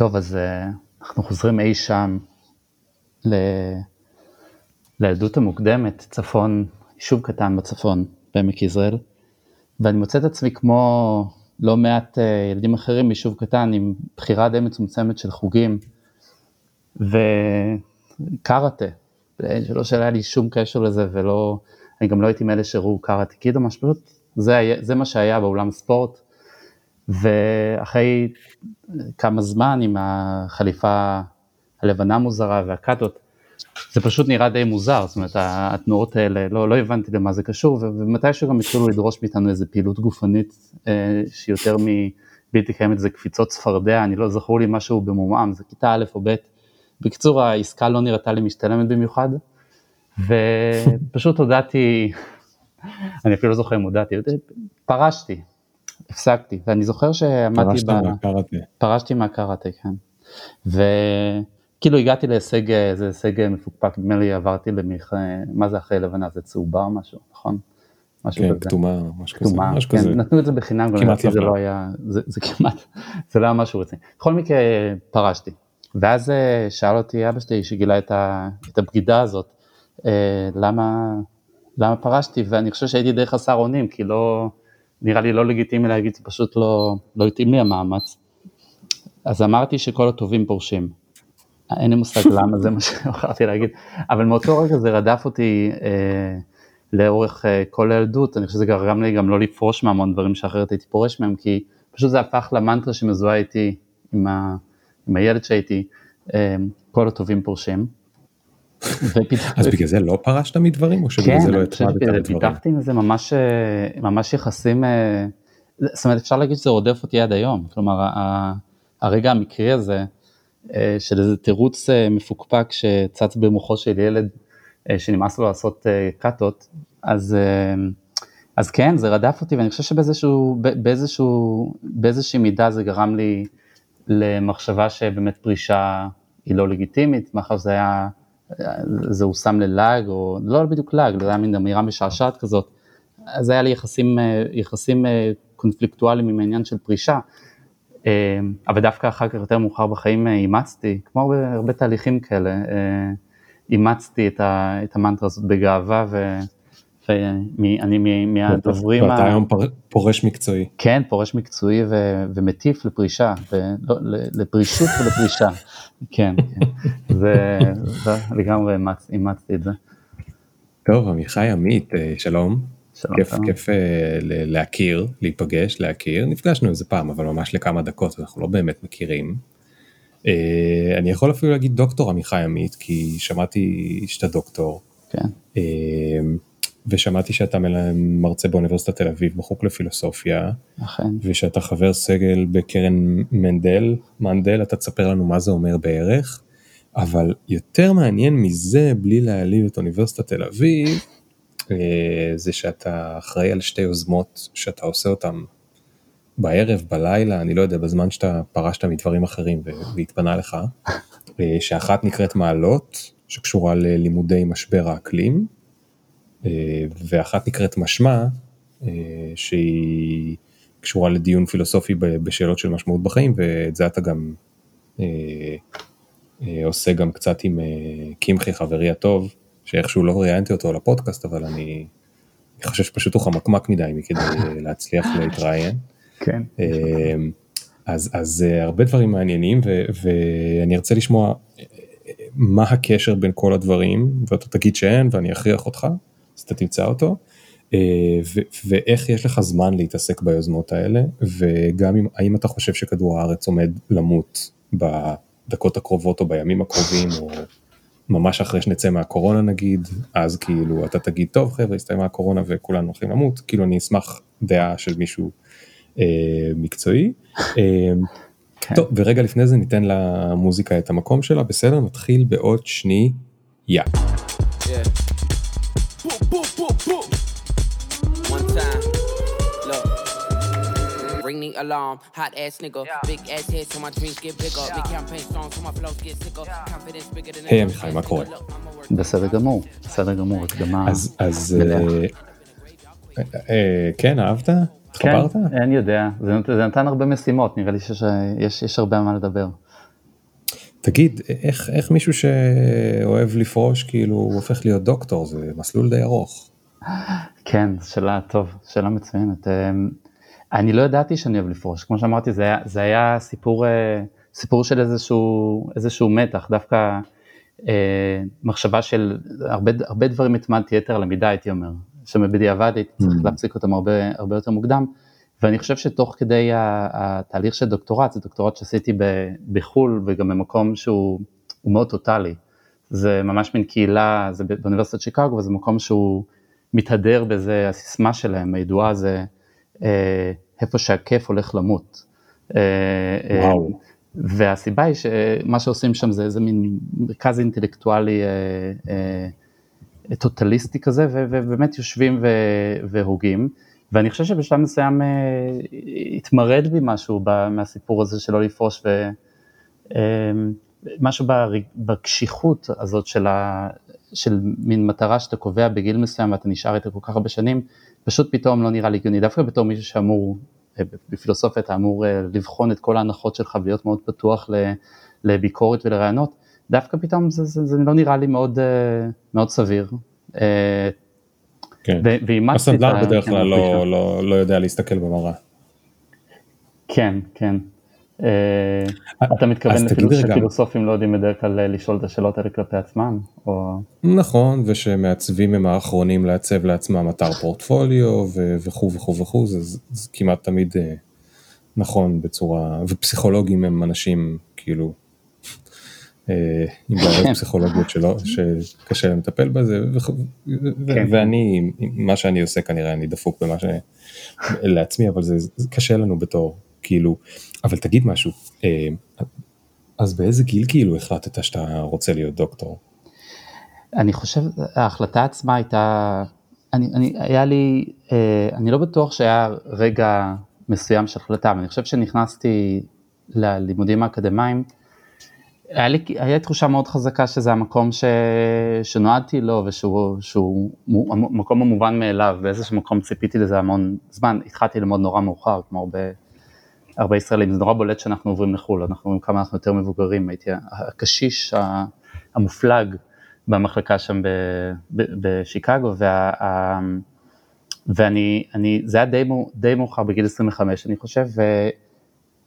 טוב, אז אנחנו חוזרים אי שם ל... לילדות המוקדמת, צפון, יישוב קטן בצפון, בעמק יזרעאל, ואני מוצא את עצמי כמו לא מעט ילדים אחרים ביישוב קטן עם בחירה די מצומצמת של חוגים. וקראטה, שלא שהיה לי שום קשר לזה ולא, אני גם לא הייתי מאלה שראו קראטה. קיד או משהו, זה, זה מה שהיה באולם ספורט, ואחרי כמה זמן עם החליפה הלבנה מוזרה והקאטות, זה פשוט נראה די מוזר, זאת אומרת התנועות האלה, לא, לא הבנתי למה זה קשור, ומתישהו גם התחילו לדרוש מאיתנו איזה פעילות גופנית אה, שיותר מבלתי קיימת, זה קפיצות צפרדע, אני לא זכור לי משהו במומם, זה כיתה א' או ב', בקיצור העסקה לא נראתה לי משתלמת במיוחד, ופשוט הודעתי, אני אפילו לא זוכר אם הודעתי, פרשתי, הפסקתי, ואני זוכר שעמדתי, פרשת ב... מהקראטה, פרשתי מהקראטה, כן, וכאילו הגעתי להישג, איזה הישג מפוקפק, נדמה לי עברתי למכ... מה זה אחרי לבנה, זה צהובה או משהו, נכון? משהו כן, כזה. כתומה, משהו כזה, משהו כן, כזה. נתנו את זה בחינם, כמעט זה לא היה, זה, זה כמעט, זה לא היה משהו רציני. בכל מקרה פרשתי, ואז אה, שאל אותי אבא שלי שגילה את, ה, את הבגידה הזאת, אה, למה, למה פרשתי, ואני חושב שהייתי די חסר אונים, כי לא, נראה לי לא לגיטימי להגיד, זה פשוט לא, לא התאים לי המאמץ. אז אמרתי שכל הטובים פורשים. אין לי מושג למה זה מה שבחרתי להגיד, אבל מאותו רגע זה רדף אותי אה, לאורך אה, כל הילדות, אני חושב שזה גרם לי גם לא לפרוש מהמון דברים שאחרת הייתי פורש מהם, כי פשוט זה הפך למנטרה שמזוהה איתי עם, ה, עם הילד שהייתי, אה, כל הטובים פורשים. אז בגלל זה לא פרשת מדברים, או שבגלל כן, זה לא התחלת את הדברים? פיתחתי עם זה ממש, ממש יחסים, זאת אומרת אפשר להגיד שזה רודף אותי עד היום, כלומר הרגע המקרי הזה של איזה תירוץ מפוקפק שצץ במוחו של ילד שנמאס לו לעשות קאטות, אז, אז כן זה רדף אותי ואני חושב שבאיזשהו, באיזשהו, באיזושהי מידה זה גרם לי למחשבה שבאמת פרישה היא לא לגיטימית, מאחר שזה היה זה הושם ללעג, או לא בדיוק לעג, זה היה מין אמירה משעשעת כזאת, אז היה לי יחסים, יחסים קונפליקטואליים עם העניין של פרישה, אבל דווקא אחר כך יותר מאוחר בחיים אימצתי, כמו הרבה, הרבה תהליכים כאלה, אימצתי את, ה, את המנטרה הזאת בגאווה, ו, ואני מהדוברים... ואתה היום פורש מקצועי. כן, פורש מקצועי ומטיף לפרישה, ולא, לפרישות ולפרישה. כן, כן, זה, זה לגמרי אימצתי את זה. טוב, עמיחי עמית, שלום. שלום. כיף, כיף להכיר, להיפגש, להכיר. נפגשנו איזה פעם, אבל ממש לכמה דקות, אנחנו לא באמת מכירים. אני יכול אפילו להגיד דוקטור עמיחי עמית, כי שמעתי שאתה דוקטור. כן. ושמעתי שאתה מרצה באוניברסיטת תל אביב בחוג לפילוסופיה. אכן. ושאתה חבר סגל בקרן מנדל, מנדל, אתה תספר לנו מה זה אומר בערך. אבל יותר מעניין מזה, בלי להעליב את אוניברסיטת תל אביב, זה שאתה אחראי על שתי יוזמות שאתה עושה אותן בערב, בלילה, אני לא יודע, בזמן שאתה פרשת מדברים אחרים והתפנה לך, שאחת נקראת מעלות, שקשורה ללימודי משבר האקלים. ואחת נקראת משמע, שהיא קשורה לדיון פילוסופי בשאלות של משמעות בחיים, ואת זה אתה גם עושה גם קצת עם קמחי חברי הטוב, שאיכשהו לא ראיינתי אותו לפודקאסט, אבל אני חושב שפשוט הוא חמקמק מדי מכדי להצליח להתראיין. כן. אז, אז הרבה דברים מעניינים, ו, ואני ארצה לשמוע מה הקשר בין כל הדברים, ואתה תגיד שאין, ואני אכריח אותך. אז אתה תמצא אותו, ואיך יש לך זמן להתעסק ביוזמות האלה, וגם אם, האם אתה חושב שכדור הארץ עומד למות בדקות הקרובות או בימים הקרובים, או ממש אחרי שנצא מהקורונה נגיד, אז כאילו אתה תגיד, טוב חבר'ה, הסתיימה הקורונה וכולנו הולכים למות, כאילו אני אשמח דעה של מישהו אה, מקצועי. אה, כן. טוב, ורגע לפני זה ניתן למוזיקה את המקום שלה, בסדר? נתחיל בעוד שנייה. Yeah. Ring the alarm, hot ass nigga, big ass head so my dreams get bigger, big campaign strong so my flows get sicker, confidence bigger than... היי עמיחי, מה קורה? בסדר גמור, בסדר גמור, הקדמה... אז, אז... כן, אהבת? התחברת? כן, אני יודע, זה נתן הרבה משימות, נראה לי שיש הרבה על מה לדבר. תגיד, איך, איך מישהו שאוהב לפרוש, כאילו, הוא הופך להיות דוקטור? זה מסלול די ארוך. כן, שאלה טוב, שאלה מצוינת. אני לא ידעתי שאני אוהב לפרוש, כמו שאמרתי, זה היה, זה היה סיפור, אה, סיפור של איזשהו, איזשהו מתח, דווקא אה, מחשבה של הרבה, הרבה דברים התמדתי יתר על המידה, הייתי אומר, שבדיעבד הייתי צריך mm. להפסיק אותם הרבה, הרבה יותר מוקדם, ואני חושב שתוך כדי התהליך של דוקטורט, זה דוקטורט שעשיתי בחו"ל וגם במקום שהוא מאוד טוטאלי. זה ממש מין קהילה, זה באוניברסיטת שיקגו, וזה מקום שהוא מתהדר בזה, הסיסמה שלהם, הידועה זה איפה שהכיף הולך למות. אה, אה, וואו. והסיבה היא שמה שעושים שם זה איזה מין מרכז אינטלקטואלי טוטליסטי כזה, ובאמת יושבים והוגים. ואני חושב שבשלב מסוים התמרד בי משהו מהסיפור הזה של לא לפרוש, ומשהו בקשיחות הזאת של, ה, של מין מטרה שאתה קובע בגיל מסוים ואתה נשאר איתה כל כך הרבה שנים, פשוט פתאום לא נראה לי הגיוני, דווקא בתור מישהו שאמור, אה, בפילוסופיה אתה אמור אה, לבחון את כל ההנחות שלך ולהיות מאוד פתוח לביקורת ולרעיונות, דווקא פתאום זה, זה, זה לא נראה לי מאוד, אה, מאוד סביר. כן, הסנדלר בדרך כלל לא, לא, לא יודע להסתכל במראה. כן, כן. אה, אתה מתכוון שפילוסופים לא יודעים בדרך כלל לשאול את השאלות האלה כלפי עצמם? או... נכון, ושמעצבים הם האחרונים לעצב לעצמם אתר פורטפוליו וכו' וכו' וכו', זה, זה כמעט תמיד אה, נכון בצורה, ופסיכולוגים הם אנשים כאילו אה, עם בעיות כן. פסיכולוגיות שלו, שקשה להם לטפל בזה, כן. ואני, מה שאני עושה כנראה אני דפוק במה ש... לעצמי, אבל זה קשה לנו בתור כאילו, אבל תגיד משהו, אה, אז באיזה גיל כאילו החלטת שאתה רוצה להיות דוקטור? אני חושב, ההחלטה עצמה הייתה, אני, אני, היה לי, אה, אני לא בטוח שהיה רגע מסוים של החלטה, אבל אני חושב שנכנסתי ללימודים האקדמיים, היה לי, היה לי תחושה מאוד חזקה שזה המקום ש, שנועדתי לו ושהוא שהוא, המקום המובן מאליו, באיזשהו מקום ציפיתי לזה המון זמן, התחלתי ללמוד נורא מאוחר, כמו הרבה הרבה ישראלים, זה נורא בולט שאנחנו עוברים לחו"ל, אנחנו רואים כמה אנחנו יותר מבוגרים, הייתי הקשיש המופלג במחלקה שם בשיקגו, וה, ואני, אני, זה היה די, די מאוחר בגיל 25 אני חושב, ו,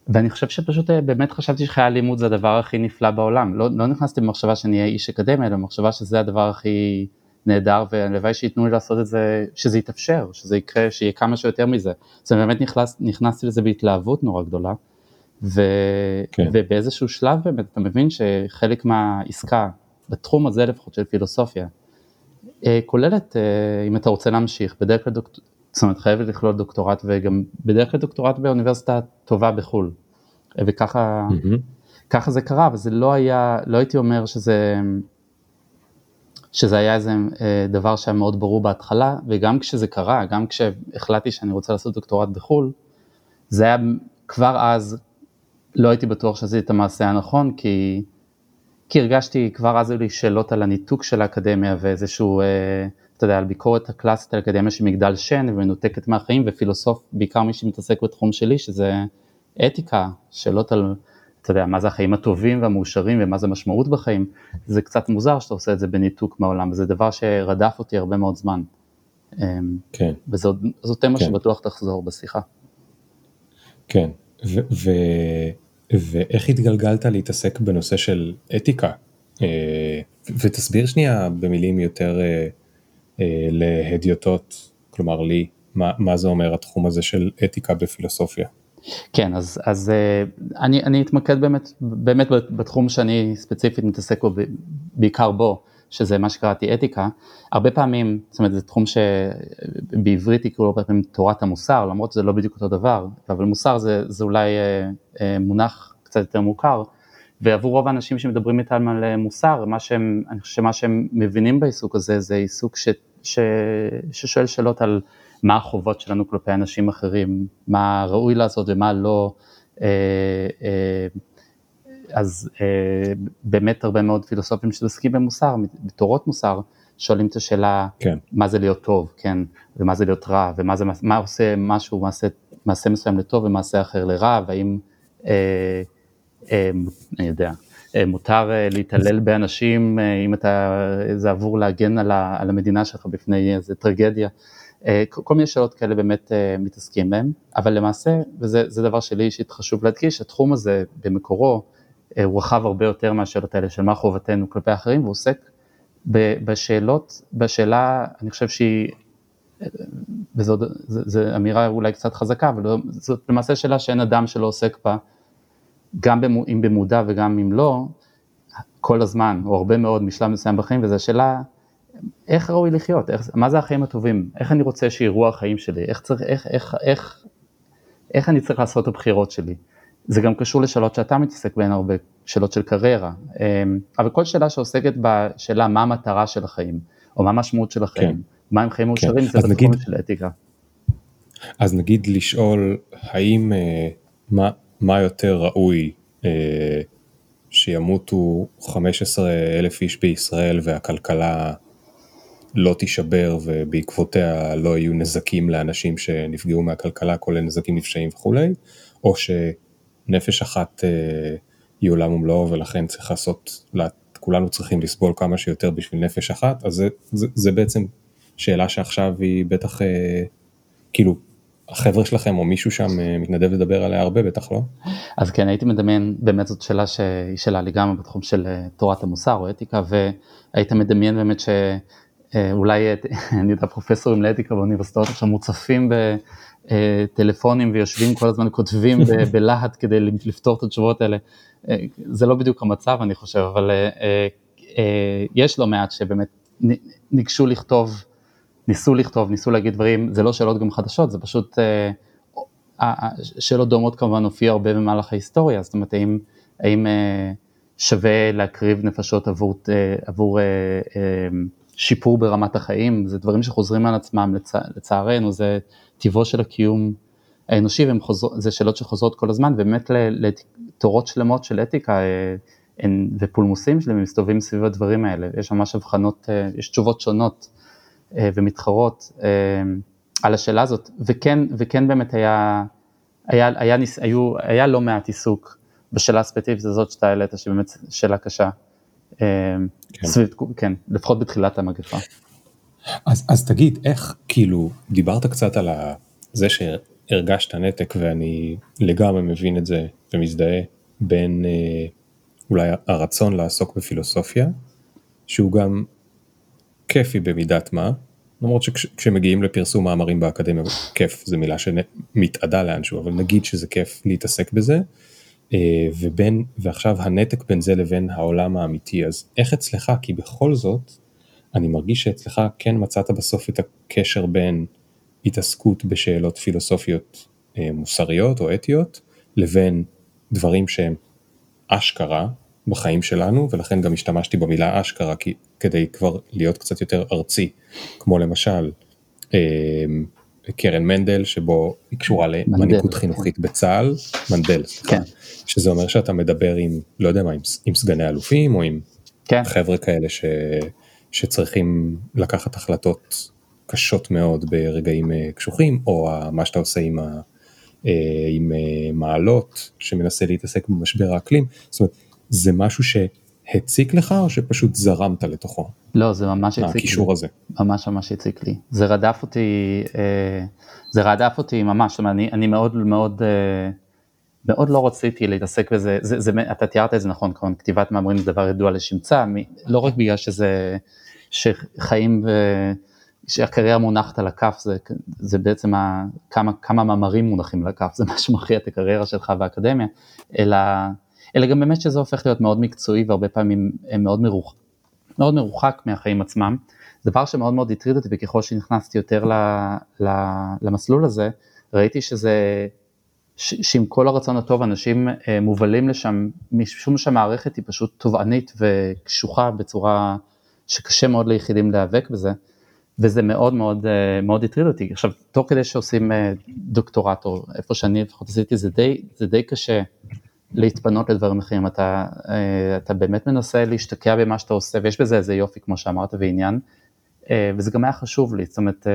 ואני חושב שפשוט אה, באמת חשבתי שחיי הלימוד זה הדבר הכי נפלא בעולם, לא, לא נכנסתי במחשבה שאני אהיה איש אקדמיה, אלא במחשבה שזה הדבר הכי נהדר והלוואי שייתנו לי לעשות את זה, שזה יתאפשר, שזה יקרה, שיהיה כמה שיותר מזה. אז אני באמת נכנס, נכנסתי לזה בהתלהבות נורא גדולה, ו, כן. ובאיזשהו שלב באמת אתה מבין שחלק מהעסקה, בתחום הזה לפחות של פילוסופיה, אה, כוללת, אה, אם אתה רוצה להמשיך, בדרך כלל דוקטורט, זאת אומרת חייבת לכלול דוקטורט וגם בדרך כלל דוקטורט באוניברסיטה טובה בחו"ל. וככה mm-hmm. ככה זה קרה, וזה לא היה, לא הייתי אומר שזה שזה היה איזה אה, דבר שהיה מאוד ברור בהתחלה, וגם כשזה קרה, גם כשהחלטתי שאני רוצה לעשות דוקטורט בחו"ל, זה היה כבר אז, לא הייתי בטוח שעשיתי את המעשה הנכון, כי, כי הרגשתי, כבר אז היו לי שאלות על הניתוק של האקדמיה ואיזשהו, אה, אתה יודע, על ביקורת הקלאסית על האקדמיה שמגדל שן ומנותקת מהחיים, ופילוסוף, בעיקר מי שמתעסק בתחום שלי, שזה אתיקה, שאלות על אתה יודע, מה זה החיים הטובים והמאושרים ומה זה משמעות בחיים, זה קצת מוזר שאתה עושה את זה בניתוק מהעולם, וזה דבר שרדף אותי הרבה מאוד זמן. אמ, כן. וזאת תמה כן. שבטוח תחזור בשיחה. כן, ו- ו- ואיך התגלגלת להתעסק בנושא של אתיקה? אה, ותסביר שנייה במילים יותר אה, אה, להדיוטות, כלומר לי, מה, מה זה אומר התחום הזה של אתיקה בפילוסופיה? כן, אז, אז אה, אני, אני אתמקד באמת, באמת בתחום שאני ספציפית מתעסק בו, בעיקר בו, שזה מה שקראתי אתיקה. הרבה פעמים, זאת אומרת זה תחום שבעברית יקראו הרבה פעמים תורת המוסר, למרות שזה לא בדיוק אותו דבר, אבל מוסר זה, זה אולי אה, אה, מונח קצת יותר מוכר, ועבור רוב האנשים שמדברים איתם על מוסר, מה שהם, אני חושב שמה שהם מבינים בעיסוק הזה זה עיסוק ש, ש, ששואל שאלות על מה החובות שלנו כלפי אנשים אחרים, מה ראוי לעשות ומה לא. אה, אה, אז אה, באמת הרבה מאוד פילוסופים שעוסקים במוסר, בתורות מוסר, שואלים את השאלה כן. מה זה להיות טוב, כן, ומה זה להיות רע, ומה זה, מה עושה משהו, מעשה, מעשה מסוים לטוב ומעשה אחר לרע, והאם, אה, אה, אני יודע, מותר להתעלל באנשים אם אתה, זה עבור להגן על, ה, על המדינה שלך בפני איזה טרגדיה. כל מיני שאלות כאלה באמת מתעסקים בהן, אבל למעשה, וזה דבר שלי אישית חשוב להדגיש, התחום הזה במקורו הוא רחב הרבה יותר מהשאלות האלה של מה חובתנו כלפי אחרים, והוא עוסק בשאלות, בשאלה, אני חושב שהיא, וזו אמירה אולי קצת חזקה, אבל זאת למעשה שאלה שאין אדם שלא עוסק בה, גם אם במודע וגם אם לא, כל הזמן, או הרבה מאוד משלב מסוים בחיים, וזו השאלה, איך ראוי לחיות, איך, מה זה החיים הטובים, איך אני רוצה שיראו החיים שלי, איך, צריך, איך, איך, איך, איך אני צריך לעשות את הבחירות שלי. זה גם קשור לשאלות שאתה מתעסק בהן הרבה, שאלות של קריירה, אמ, אבל כל שאלה שעוסקת בשאלה מה המטרה של החיים, או מה המשמעות של החיים, כן. מה הם חיים מאושרים, כן. זה בתחום נגיד, של אתיקה. אז נגיד לשאול האם, אה, מה, מה יותר ראוי אה, שימותו 15 אלף איש בישראל והכלכלה לא תישבר ובעקבותיה לא יהיו נזקים לאנשים שנפגעו מהכלכלה, כולל נזקים נפשעים וכולי, או ש... נפש אחת אה, היא עולם ומלואו ולכן צריך לעשות, כולנו צריכים לסבול כמה שיותר בשביל נפש אחת, אז זה, זה, זה בעצם שאלה שעכשיו היא בטח, אה, כאילו, החבר'ה שלכם או מישהו שם אה, מתנדב לדבר עליה הרבה, בטח לא? אז כן, הייתי מדמיין, באמת זאת שאלה שהיא שאלה גם בתחום של תורת המוסר או אתיקה, והיית מדמיין באמת שאולי, אני יודע, פרופסורים לאתיקה באוניברסיטאות עכשיו מוצפים אה, טלפונים ויושבים כל הזמן כותבים בלהט כדי לפתור את התשובות האלה. אה, זה לא בדיוק המצב אני חושב, אבל אה, יש לא מעט שבאמת ניגשו לכתוב, ניסו לכתוב, ניסו להגיד דברים, זה לא שאלות גם חדשות, זה פשוט שאלות דומות כמובן הופיעו הרבה במהלך ההיסטוריה, זאת אומרת האם, האם שווה להקריב נפשות עבור, עבור שיפור ברמת החיים, זה דברים שחוזרים על עצמם לצע, לצערנו, זה טיבו של הקיום האנושי, זה שאלות שחוזרות כל הזמן, ובאמת לתורות שלמות של אתיקה אה, ופולמוסים שלהם מסתובבים סביב הדברים האלה, יש ממש הבחנות, אה, יש תשובות שונות אה, ומתחרות על השאלה הזאת, וכן, וכן באמת היה, היה, היה, ניס, היו, היה לא מעט עיסוק בשאלה הספציפית הזאת שאתה העלית, שבאמת שאלה קשה. כן. סביב, כן, לפחות בתחילת המגפה. אז, אז תגיד, איך, כאילו, דיברת קצת על זה שהרגשת נתק ואני לגמרי מבין את זה ומזדהה בין אה, אולי הרצון לעסוק בפילוסופיה, שהוא גם כיפי במידת מה, למרות שכשמגיעים לפרסום מאמרים באקדמיה, כיף זה מילה שמתאדה לאנשהו, אבל נגיד שזה כיף להתעסק בזה, אה, ובין, ועכשיו הנתק בין זה לבין העולם האמיתי, אז איך אצלך, כי בכל זאת, אני מרגיש שאצלך כן מצאת בסוף את הקשר בין התעסקות בשאלות פילוסופיות אה, מוסריות או אתיות, לבין דברים שהם אשכרה בחיים שלנו, ולכן גם השתמשתי במילה אשכרה כי, כדי כבר להיות קצת יותר ארצי, כמו למשל אה, קרן מנדל, שבו היא קשורה למנהיגות חינוכית בצה"ל, מנדל, סליחה, כן. שזה אומר שאתה מדבר עם, לא יודע מה, עם, עם סגני אלופים או עם כן. חבר'ה כאלה ש... שצריכים לקחת החלטות קשות מאוד ברגעים אה, קשוחים, או מה שאתה עושה עם, ה, אה, עם אה, מעלות, שמנסה להתעסק במשבר האקלים, זאת אומרת, זה משהו שהציק לך או שפשוט זרמת לתוכו? לא, זה ממש הציק לי. הקישור הזה. ממש ממש הציק לי. זה רדף אותי, זה רדף אותי ממש, זאת אומרת, אני, אני מאוד מאוד... מאוד לא רציתי להתעסק בזה, זה, זה, אתה תיארת את זה נכון, כמובן כתיבת מאמרים זה דבר ידוע לשמצה, לא רק בגלל שזה שחיים ו... שהקריירה מונחת על הכף, זה, זה בעצם ה, כמה, כמה מאמרים מונחים על הכף, זה מה שמכריע את הקריירה שלך באקדמיה, אלא, אלא גם באמת שזה הופך להיות מאוד מקצועי והרבה פעמים מאוד, מרוח, מאוד מרוחק מהחיים עצמם. דבר שמאוד מאוד הטריד אותי וככל שנכנסתי יותר ל, ל, למסלול הזה, ראיתי שזה, ש, שעם כל הרצון הטוב אנשים אה, מובלים לשם, משום שהמערכת היא פשוט תובענית וקשוחה בצורה שקשה מאוד ליחידים להיאבק בזה, וזה מאוד מאוד אה, מאוד הטריד אותי. עכשיו, תוך כדי שעושים אה, דוקטורט, או איפה שאני לפחות עשיתי, זה די, זה די קשה להתפנות לדברים אחרים, אתה, אה, אתה באמת מנסה להשתקע במה שאתה עושה, ויש בזה איזה יופי, כמו שאמרת, ועניין, וזה גם היה חשוב לי, זאת אומרת,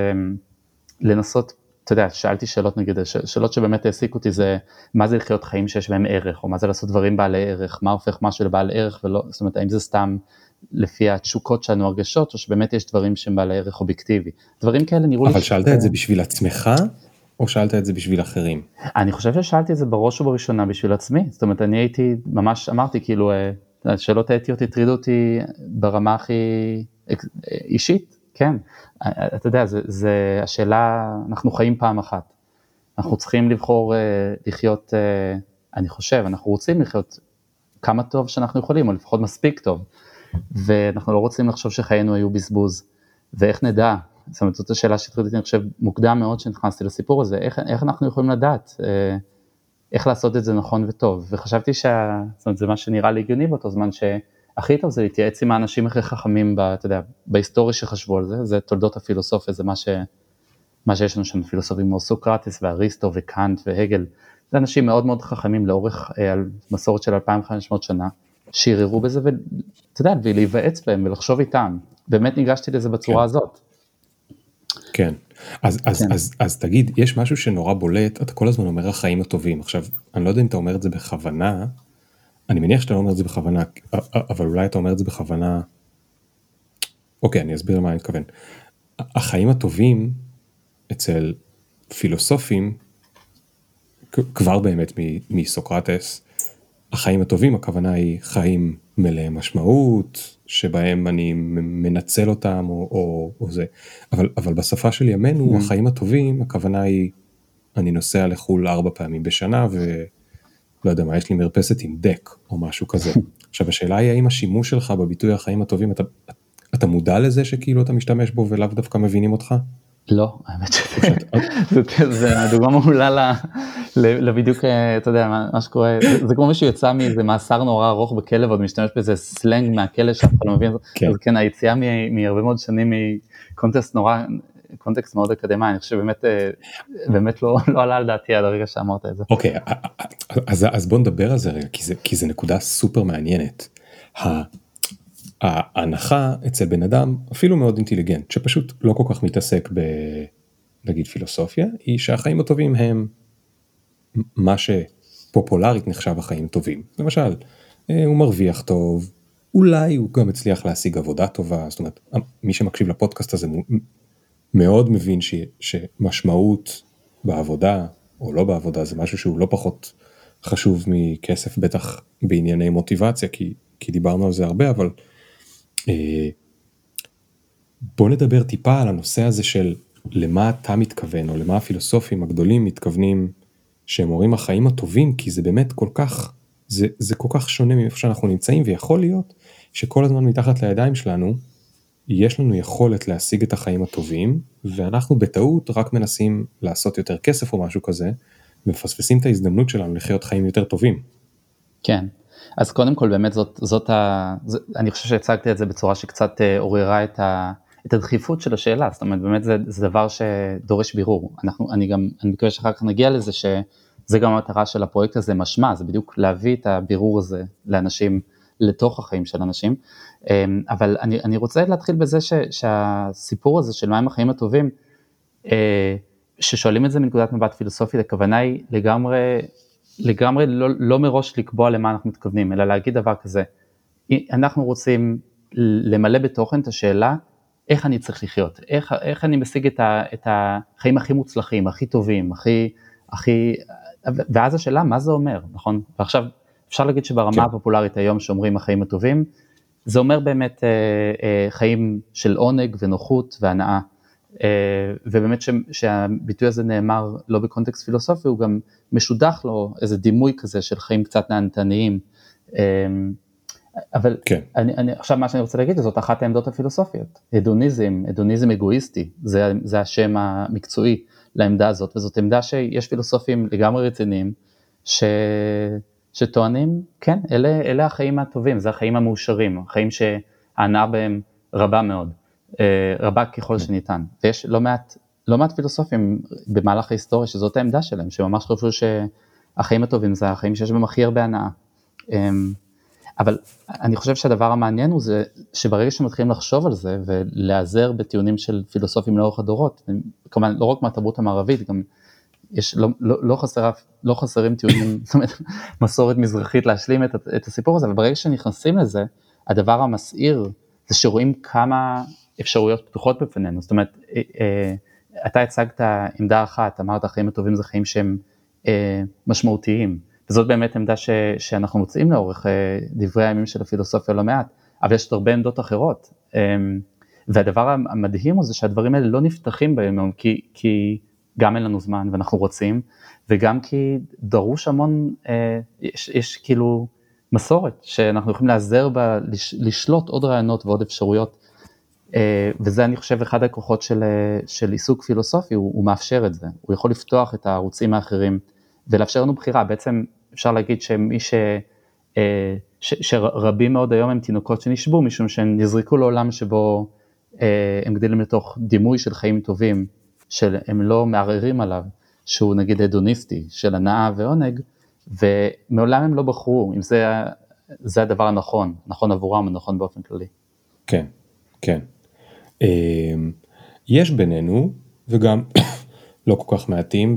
לנסות אתה יודע, שאלתי שאלות נגיד, שאלות שבאמת העסיקו אותי זה מה זה לחיות חיים שיש בהם ערך, או מה זה לעשות דברים בעלי ערך, מה הופך משהו לבעל ערך ולא, זאת אומרת האם זה סתם לפי התשוקות שלנו הרגשות, או שבאמת יש דברים שהם בעלי ערך אובייקטיבי. דברים כאלה נראו לי... אבל שאלת את זה בשביל עצמך, או שאלת את זה בשביל אחרים? אני חושב ששאלתי את זה בראש ובראשונה בשביל עצמי, זאת אומרת אני הייתי, ממש אמרתי כאילו, אה, השאלות האתיות הטרידו אותי ברמה הכי אישית, כן, אתה יודע, זה, זה השאלה, אנחנו חיים פעם אחת, אנחנו צריכים לבחור אה, לחיות, אה, אני חושב, אנחנו רוצים לחיות כמה טוב שאנחנו יכולים, או לפחות מספיק טוב, ואנחנו לא רוצים לחשוב שחיינו היו בזבוז, ואיך נדע, זאת אומרת זאת השאלה אותי, אני חושב, מוקדם מאוד שנכנסתי לסיפור הזה, איך, איך אנחנו יכולים לדעת, אה, איך לעשות את זה נכון וטוב, וחשבתי שזה מה שנראה לי הגיוני באותו זמן, ש... הכי טוב זה להתייעץ עם האנשים הכי חכמים, ב, אתה יודע, בהיסטוריה שחשבו על זה, זה תולדות הפילוסופיה, זה מה, ש, מה שיש לנו שם, פילוסופים כמו סוקרטס ואריסטו וקאנט והגל, זה אנשים מאוד מאוד חכמים לאורך אה, על מסורת של 2500 שנה, שערערו בזה ואתה יודע, ולהיוועץ בהם ולחשוב איתם, באמת ניגשתי לזה בצורה כן. הזאת. כן, אז, אז, כן. אז, אז תגיד, יש משהו שנורא בולט, אתה כל הזמן אומר החיים הטובים, עכשיו, אני לא יודע אם אתה אומר את זה בכוונה, אני מניח שאתה לא אומר את זה בכוונה, אבל אולי אתה אומר את זה בכוונה, אוקיי, אני אסביר למה אני מתכוון. החיים הטובים אצל פילוסופים, כבר באמת מסוקרטס, החיים הטובים, הכוונה היא חיים מלאי משמעות, שבהם אני מנצל אותם או, או, או זה, אבל, אבל בשפה של ימינו, mm. החיים הטובים, הכוונה היא, אני נוסע לחו"ל ארבע פעמים בשנה ו... לא יודע מה, יש לי מרפסת עם דק או משהו כזה. עכשיו השאלה היא האם השימוש שלך בביטוי החיים הטובים, אתה, אתה מודע לזה שכאילו אתה משתמש בו ולאו דווקא מבינים אותך? לא, האמת שזה דוגמה מעולה לבדיוק, אה, אתה יודע, מה שקורה, זה כמו מישהו יצא מאיזה מאסר נורא ארוך בכלב עוד משתמש באיזה סלנג מהכלא שאף אחד לא מבין, כן. אז כן, היציאה מהרבה מאוד שנים מקונטסט נורא קונטקסט מאוד אקדמי, אני חושב שבאמת אה, באמת לא, לא עלה על דעתי עד הרגע שאמרת את זה. אוקיי, okay, אז, אז בוא נדבר על זה רגע, כי זה, כי זה נקודה סופר מעניינת. ההנחה אצל בן אדם, אפילו מאוד אינטליגנט, שפשוט לא כל כך מתעסק ב... נגיד פילוסופיה, היא שהחיים הטובים הם מה שפופולרית נחשב החיים הטובים. למשל, אה, הוא מרוויח טוב, אולי הוא גם הצליח להשיג עבודה טובה, זאת אומרת, מי שמקשיב לפודקאסט הזה מאוד מבין ש, שמשמעות בעבודה או לא בעבודה זה משהו שהוא לא פחות חשוב מכסף בטח בענייני מוטיבציה כי, כי דיברנו על זה הרבה אבל בוא נדבר טיפה על הנושא הזה של למה אתה מתכוון או למה הפילוסופים הגדולים מתכוונים שהם אומרים החיים הטובים כי זה באמת כל כך זה, זה כל כך שונה מאיפה שאנחנו נמצאים ויכול להיות שכל הזמן מתחת לידיים שלנו יש לנו יכולת להשיג את החיים הטובים, ואנחנו בטעות רק מנסים לעשות יותר כסף או משהו כזה, ומפספסים את ההזדמנות שלנו לחיות חיים יותר טובים. כן, אז קודם כל באמת זאת, זאת ה... אני חושב שהצגתי את זה בצורה שקצת אה, עוררה את, ה, את הדחיפות של השאלה, זאת אומרת באמת זה, זה דבר שדורש בירור. אנחנו, אני גם, אני מקווה שאחר כך נגיע לזה שזה גם המטרה של הפרויקט הזה משמע, זה בדיוק להביא את הבירור הזה לאנשים. לתוך החיים של אנשים. אמ, אבל אני, אני רוצה להתחיל בזה ש, שהסיפור הזה של מהם החיים הטובים, אה, ששואלים את זה מנקודת מבט פילוסופית, הכוונה היא לגמרי, לגמרי לא, לא מראש לקבוע למה אנחנו מתכוונים, אלא להגיד דבר כזה, אנחנו רוצים למלא בתוכן את השאלה איך אני צריך לחיות, איך, איך אני משיג את, ה, את החיים הכי מוצלחים, הכי טובים, הכי, הכי, ואז השאלה מה זה אומר, נכון? ועכשיו אפשר להגיד שברמה כן. הפופולרית היום שאומרים החיים הטובים, זה אומר באמת אה, אה, חיים של עונג ונוחות והנאה. אה, ובאמת ש, שהביטוי הזה נאמר לא בקונטקסט פילוסופי, הוא גם משודח לו איזה דימוי כזה של חיים קצת נהנתניים. אה, אבל כן. אני, אני, עכשיו מה שאני רוצה להגיד זאת אחת העמדות הפילוסופיות, הדוניזם, הדוניזם אגואיסטי, זה, זה השם המקצועי לעמדה הזאת, וזאת עמדה שיש פילוסופים לגמרי רציניים, ש... שטוענים, כן, אלה, אלה החיים הטובים, זה החיים המאושרים, החיים שההנאה בהם רבה מאוד, רבה ככל שניתן. ויש לא מעט, לא מעט פילוסופים במהלך ההיסטוריה שזאת העמדה שלהם, שממש חשבו שהחיים הטובים זה החיים שיש בהם הכי הרבה הנאה. אמ, אבל אני חושב שהדבר המעניין הוא זה שברגע שמתחילים לחשוב על זה ולהיעזר בטיעונים של פילוסופים לאורך הדורות, כמובן לא רק מהתרבות המערבית, גם יש, לא, לא, לא, חסר, לא חסרים טיעונים, זאת אומרת, מסורת מזרחית להשלים את, את הסיפור הזה, אבל ברגע שנכנסים לזה, הדבר המסעיר זה שרואים כמה אפשרויות פתוחות בפנינו, זאת אומרת, אה, אה, אתה הצגת עמדה אחת, אמרת החיים הטובים זה חיים שהם אה, משמעותיים, וזאת באמת עמדה ש, שאנחנו מוצאים לאורך דברי הימים של הפילוסופיה לא מעט, אבל יש עוד הרבה עמדות אחרות, והדבר המדהים הוא זה שהדברים האלה לא נפתחים ביום יום, כי, כי גם אין לנו זמן ואנחנו רוצים, וגם כי דרוש המון, אה, יש, יש כאילו מסורת שאנחנו יכולים להיעזר בה, לש, לשלוט עוד רעיונות ועוד אפשרויות, וזה אני חושב אחד הכוחות של, אה, של עיסוק פילוסופי, הוא, הוא מאפשר את זה, הוא יכול לפתוח את הערוצים האחרים ולאפשר לנו בחירה, בעצם אפשר להגיד שמי ש... אה, ש, שרבים מאוד היום הם תינוקות שנשבו משום שהם נזרקו לעולם שבו אה, הם גדלים לתוך דימוי של חיים טובים שהם לא מערערים עליו, שהוא נגיד הדוניסטי, של הנאה ועונג, ומעולם הם לא בחרו אם זה, זה הדבר הנכון, נכון עבורם נכון באופן כללי. כן, כן. אמ, יש בינינו, וגם לא כל כך מעטים,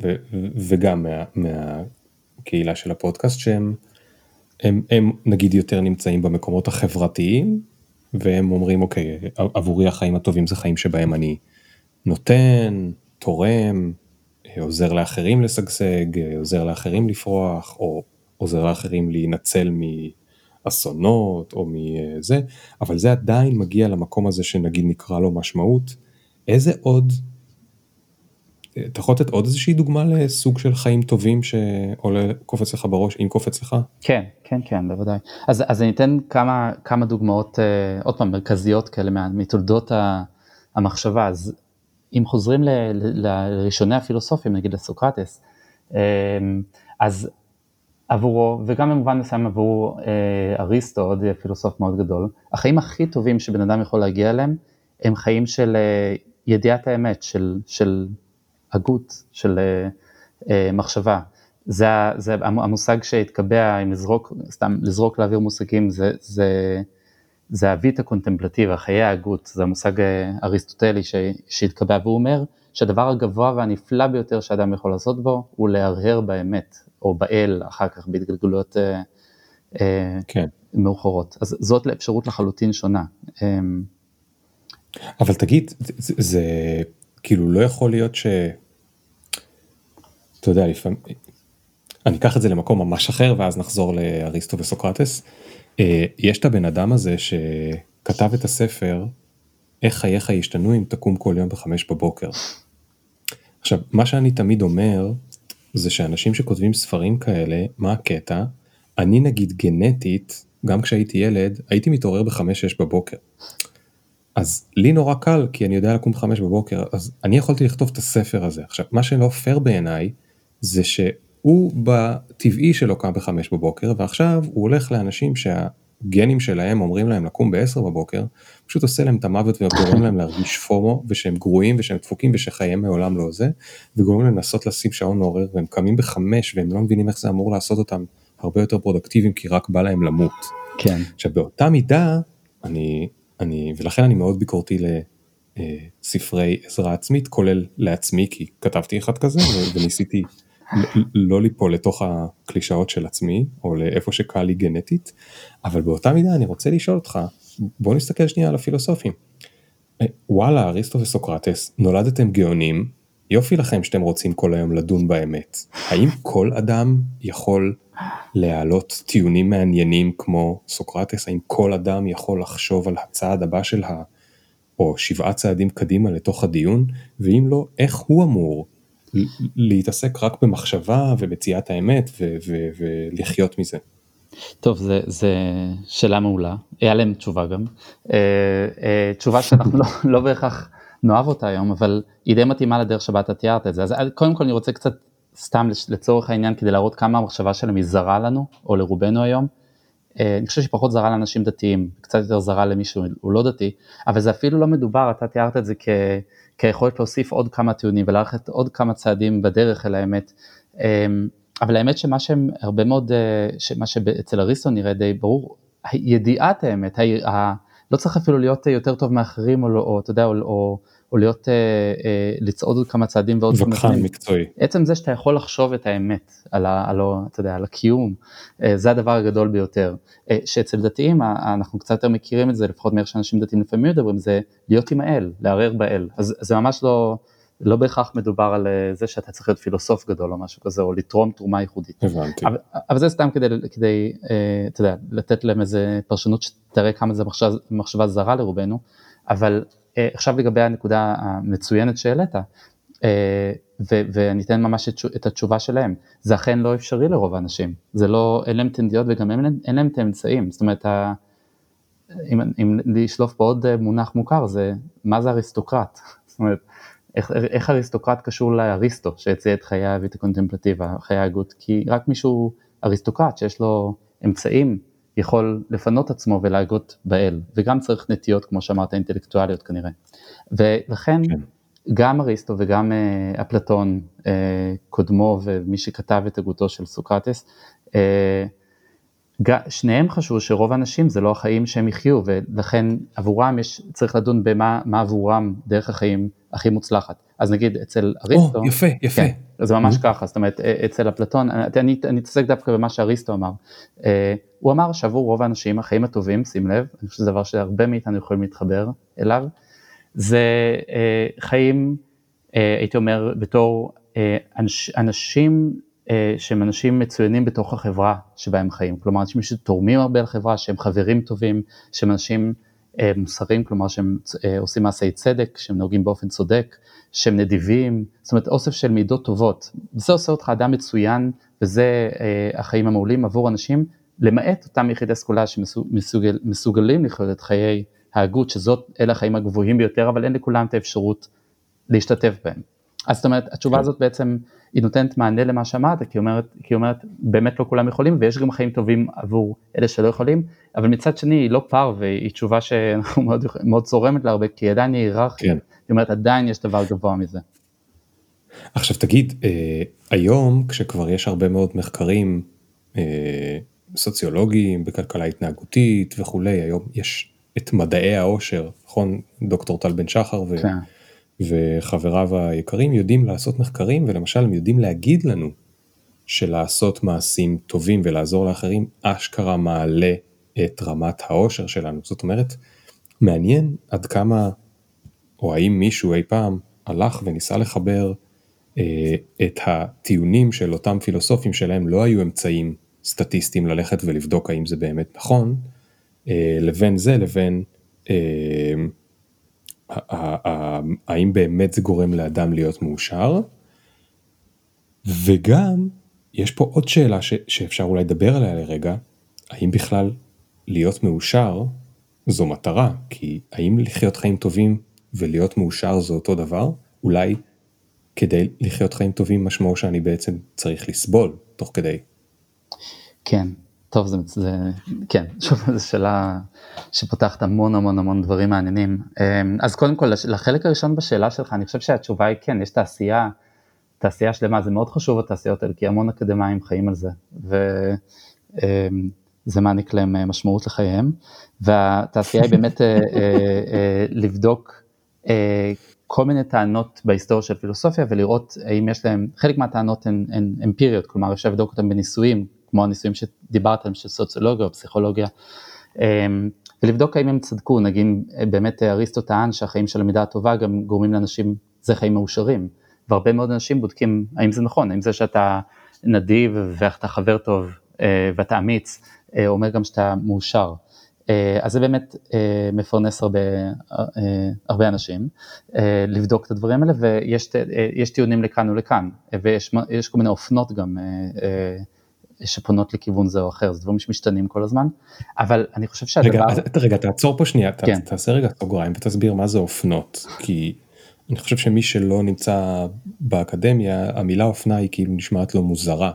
וגם מה, מהקהילה של הפודקאסט, שהם הם, הם נגיד יותר נמצאים במקומות החברתיים, והם אומרים אוקיי, עבורי החיים הטובים זה חיים שבהם אני נותן, תורם, עוזר לאחרים לשגשג, עוזר לאחרים לפרוח, או עוזר לאחרים להינצל מאסונות או מזה, אבל זה עדיין מגיע למקום הזה שנגיד נקרא לו משמעות. איזה עוד, אתה יכול לתת עוד איזושהי דוגמה לסוג של חיים טובים שעולה, קופץ לך בראש, אם קופץ לך? כן, כן, כן, בוודאי. אז, אז אני אתן כמה, כמה דוגמאות, אה, עוד פעם, מרכזיות כאלה מתולדות המחשבה. אז אם חוזרים לראשוני הפילוסופים, נגיד לסוקרטס, אמ, אז עבורו, וגם במובן מסוים עבור אה, אריסטו, עוד פילוסוף מאוד גדול, החיים הכי טובים שבן אדם יכול להגיע אליהם, הם חיים של אה, ידיעת האמת, של, של הגות, של אה, מחשבה. זה, זה המושג שהתקבע, אם לזרוק, סתם לזרוק לאוויר מושגים, זה, זה זה הווית הקונטמפלטיבה, חיי ההגות, זה המושג אה, אריסטוטלי שהתקבע, והוא אומר שהדבר הגבוה והנפלא ביותר שאדם יכול לעשות בו, הוא להרהר באמת, או באל אחר כך בהתגלגלויות אה, אה, כן. מאוחרות. אז זאת אפשרות לחלוטין שונה. אמ, אבל תגיד, זה, זה כאילו לא יכול להיות ש... אתה יודע, לפעמים... אני אקח את זה למקום ממש אחר ואז נחזור לאריסטו וסוקרטס. אה, יש את הבן אדם הזה שכתב את הספר איך חייך ישתנו אם תקום כל יום בחמש בבוקר. עכשיו, מה שאני תמיד אומר זה שאנשים שכותבים ספרים כאלה, מה הקטע? אני נגיד גנטית, גם כשהייתי ילד, הייתי מתעורר בחמש-שש בבוקר. אז לי נורא קל, כי אני יודע לקום בחמש בבוקר, אז אני יכולתי לכתוב את הספר הזה. עכשיו, מה שלא פייר בעיניי, זה ש... הוא בטבעי שלו קם בחמש בבוקר ועכשיו הוא הולך לאנשים שהגנים שלהם אומרים להם לקום בעשר בבוקר, פשוט עושה להם את המוות וגורם להם להרגיש FOMO ושהם גרועים ושהם דפוקים ושחייהם מעולם לא זה, וגורם להם לנסות לשים שעון מעורר והם קמים בחמש והם לא מבינים איך זה אמור לעשות אותם הרבה יותר פרודוקטיביים כי רק בא להם למות. כן. עכשיו באותה מידה, אני, אני, ולכן אני מאוד ביקורתי לספרי אה, עזרה עצמית, כולל לעצמי כי כתבתי אחד כזה וניסיתי לא ליפול לתוך הקלישאות של עצמי, או לאיפה שקל לי גנטית, אבל באותה מידה אני רוצה לשאול אותך, בוא נסתכל שנייה על הפילוסופים. אה, וואלה, אריסטו וסוקרטס, נולדתם גאונים, יופי לכם שאתם רוצים כל היום לדון באמת. האם כל אדם יכול להעלות טיעונים מעניינים כמו סוקרטס? האם כל אדם יכול לחשוב על הצעד הבא של ה... או שבעה צעדים קדימה לתוך הדיון? ואם לא, איך הוא אמור להתעסק רק במחשבה ומציאת האמת ולחיות מזה. טוב, זה, זה שאלה מעולה, היה להם תשובה גם. אה, אה, תשובה שאנחנו לא, לא בהכרח נאהב אותה היום, אבל היא די מתאימה לדרך שבה אתה תיארת את זה. אז קודם כל אני רוצה קצת, סתם לצורך העניין, כדי להראות כמה המחשבה שלהם היא זרה לנו, או לרובנו היום. אה, אני חושב שהיא פחות זרה לאנשים דתיים, קצת יותר זרה למי שהוא לא דתי, אבל זה אפילו לא מדובר, אתה תיארת את זה כ... כיכולת להוסיף עוד כמה טיעונים וללכת עוד כמה צעדים בדרך אל האמת. אמ, אבל האמת שמה שהם הרבה מאוד, אה, מה שאצל אריסטו נראה די ברור, ידיעת האמת, ה, ה, לא צריך אפילו להיות יותר טוב מאחרים או, לא, או אתה יודע, או, או, או להיות, אה, אה, לצעוד עוד כמה צעדים ועוד כמה צעדים. מקצועי. עצם זה שאתה יכול לחשוב את האמת על, ה, על, אתה יודע, על הקיום, אה, זה הדבר הגדול ביותר. אה, שאצל דתיים, אה, אנחנו קצת יותר מכירים את זה, לפחות מאיך שאנשים דתיים לפעמים מדברים, זה להיות עם האל, לערער באל. אז זה ממש לא... לא בהכרח מדובר על אה, זה שאתה צריך להיות פילוסוף גדול או משהו כזה, או לתרום תרומה ייחודית. הבנתי. אבל, אבל זה סתם כדי, כדי אה, אתה יודע, לתת להם איזה פרשנות שתראה כמה זה מחשבה, מחשבה זרה לרובנו, אבל אה, עכשיו לגבי הנקודה המצוינת שהעלית, ו- ואני אתן ממש את, את התשובה שלהם, זה אכן לא אפשרי לרוב האנשים, זה לא, אין להם תנדיות וגם אין, אין להם את האמצעים, זאת אומרת, ה, אם, אם לשלוף פה עוד מונח מוכר, זה מה זה אריסטוקרט, זאת אומרת, איך, איך אריסטוקרט קשור לאריסטו שהציע את חיי האבית הקונטמפלטיבה, חיי ההגות, כי רק מישהו אריסטוקרט שיש לו אמצעים יכול לפנות עצמו ולהגות באל, וגם צריך נטיות כמו שאמרת אינטלקטואליות כנראה. ולכן כן. גם אריסטו וגם uh, אפלטון, uh, קודמו ומי שכתב את הגותו של סוקרטס, uh, שניהם חשבו שרוב האנשים זה לא החיים שהם יחיו ולכן עבורם יש, צריך לדון במה עבורם דרך החיים הכי מוצלחת. אז נגיד אצל אריסטו, oh, יפה, יפה. כן, זה ממש mm-hmm. ככה, זאת אומרת אצל אפלטון, אני אתעסק דווקא במה שאריסטו אמר, uh, הוא אמר שעבור רוב האנשים החיים הטובים, שים לב, אני חושב שזה דבר שהרבה מאיתנו יכולים להתחבר אליו, זה uh, חיים, uh, הייתי אומר בתור uh, אנש, אנשים אה, שהם אנשים מצוינים בתוך החברה שבה הם חיים, כלומר אנשים שתורמים הרבה לחברה, שהם חברים טובים, שהם אנשים אה, מוסריים, כלומר שהם אה, עושים מעשי צדק, שהם נוהגים באופן צודק, שהם נדיבים, זאת אומרת אוסף של מידות טובות, וזה עושה אותך אדם מצוין וזה החיים המעולים עבור אנשים, למעט אותם יחידי סגולה שמסוגלים לחיות את חיי ההגות, שזאת, אלה החיים הגבוהים ביותר, אבל אין לכולם את האפשרות להשתתף בהם. אז זאת אומרת, התשובה כן. הזאת בעצם היא נותנת מענה למה שאמרת, כי היא אומרת, אומרת באמת לא כולם יכולים ויש גם חיים טובים עבור אלה שלא יכולים, אבל מצד שני היא לא פר והיא תשובה שאנחנו מאוד, מאוד צורמת לה הרבה, כי היא עדיין היררכית, כן. היא אומרת עדיין יש דבר גבוה מזה. עכשיו תגיד, אה, היום כשכבר יש הרבה מאוד מחקרים אה, סוציולוגיים בכלכלה התנהגותית וכולי, היום יש את מדעי העושר, נכון? דוקטור טל בן שחר ו... כן. וחבריו היקרים יודעים לעשות מחקרים ולמשל הם יודעים להגיד לנו שלעשות מעשים טובים ולעזור לאחרים אשכרה מעלה את רמת העושר שלנו. זאת אומרת, מעניין עד כמה, או האם מישהו אי פעם הלך וניסה לחבר אה, את הטיעונים של אותם פילוסופים שלהם לא היו אמצעים סטטיסטיים ללכת ולבדוק האם זה באמת נכון, אה, לבין זה לבין אה, האם באמת זה גורם לאדם להיות מאושר? וגם, יש פה עוד שאלה ש, שאפשר אולי לדבר עליה לרגע, האם בכלל להיות מאושר זו מטרה? כי האם לחיות חיים טובים ולהיות מאושר זה אותו דבר? אולי כדי לחיות חיים טובים משמעו שאני בעצם צריך לסבול תוך כדי. כן, טוב, זה, זה כן, שוב, זו שאלה שפותחת המון המון המון דברים מעניינים. אמ, אז קודם כל, לחלק הראשון בשאלה שלך, אני חושב שהתשובה היא כן, יש תעשייה, תעשייה שלמה, זה מאוד חשוב התעשיות האלה, כי המון אקדמאים חיים על זה, וזה אמ, מעניק להם אה, משמעות לחייהם, והתעשייה היא באמת אה, אה, לבדוק כל מיני טענות בהיסטוריה של פילוסופיה ולראות האם יש להם, חלק מהטענות הן, אמפיריות, כלומר אפשר לבדוק אותן בניסויים, כמו הניסויים שדיברת עליהם של סוציולוגיה או פסיכולוגיה, אמ, ולבדוק האם הם צדקו, נגיד באמת אריסטו טען שהחיים של המידה הטובה גם גורמים לאנשים, זה חיים מאושרים, והרבה מאוד אנשים בודקים האם זה נכון, האם זה שאתה נדיב ואתה חבר טוב אה, ואתה אמיץ, אה, אומר גם שאתה מאושר. אה, אז זה באמת מפרנס הרבה, הרבה אנשים, לבדוק את הדברים האלה ויש טיעונים לכאן ולכאן, ויש כל מיני אופנות גם שפונות לכיוון זה או אחר, זה דברים שמשתנים כל הזמן, אבל אני חושב שהדבר... רגע, רגע תעצור פה שנייה, כן. תעשה רגע סוגריים ותסביר מה זה אופנות, כי אני חושב שמי שלא נמצא באקדמיה, המילה אופנה היא כאילו נשמעת לו מוזרה.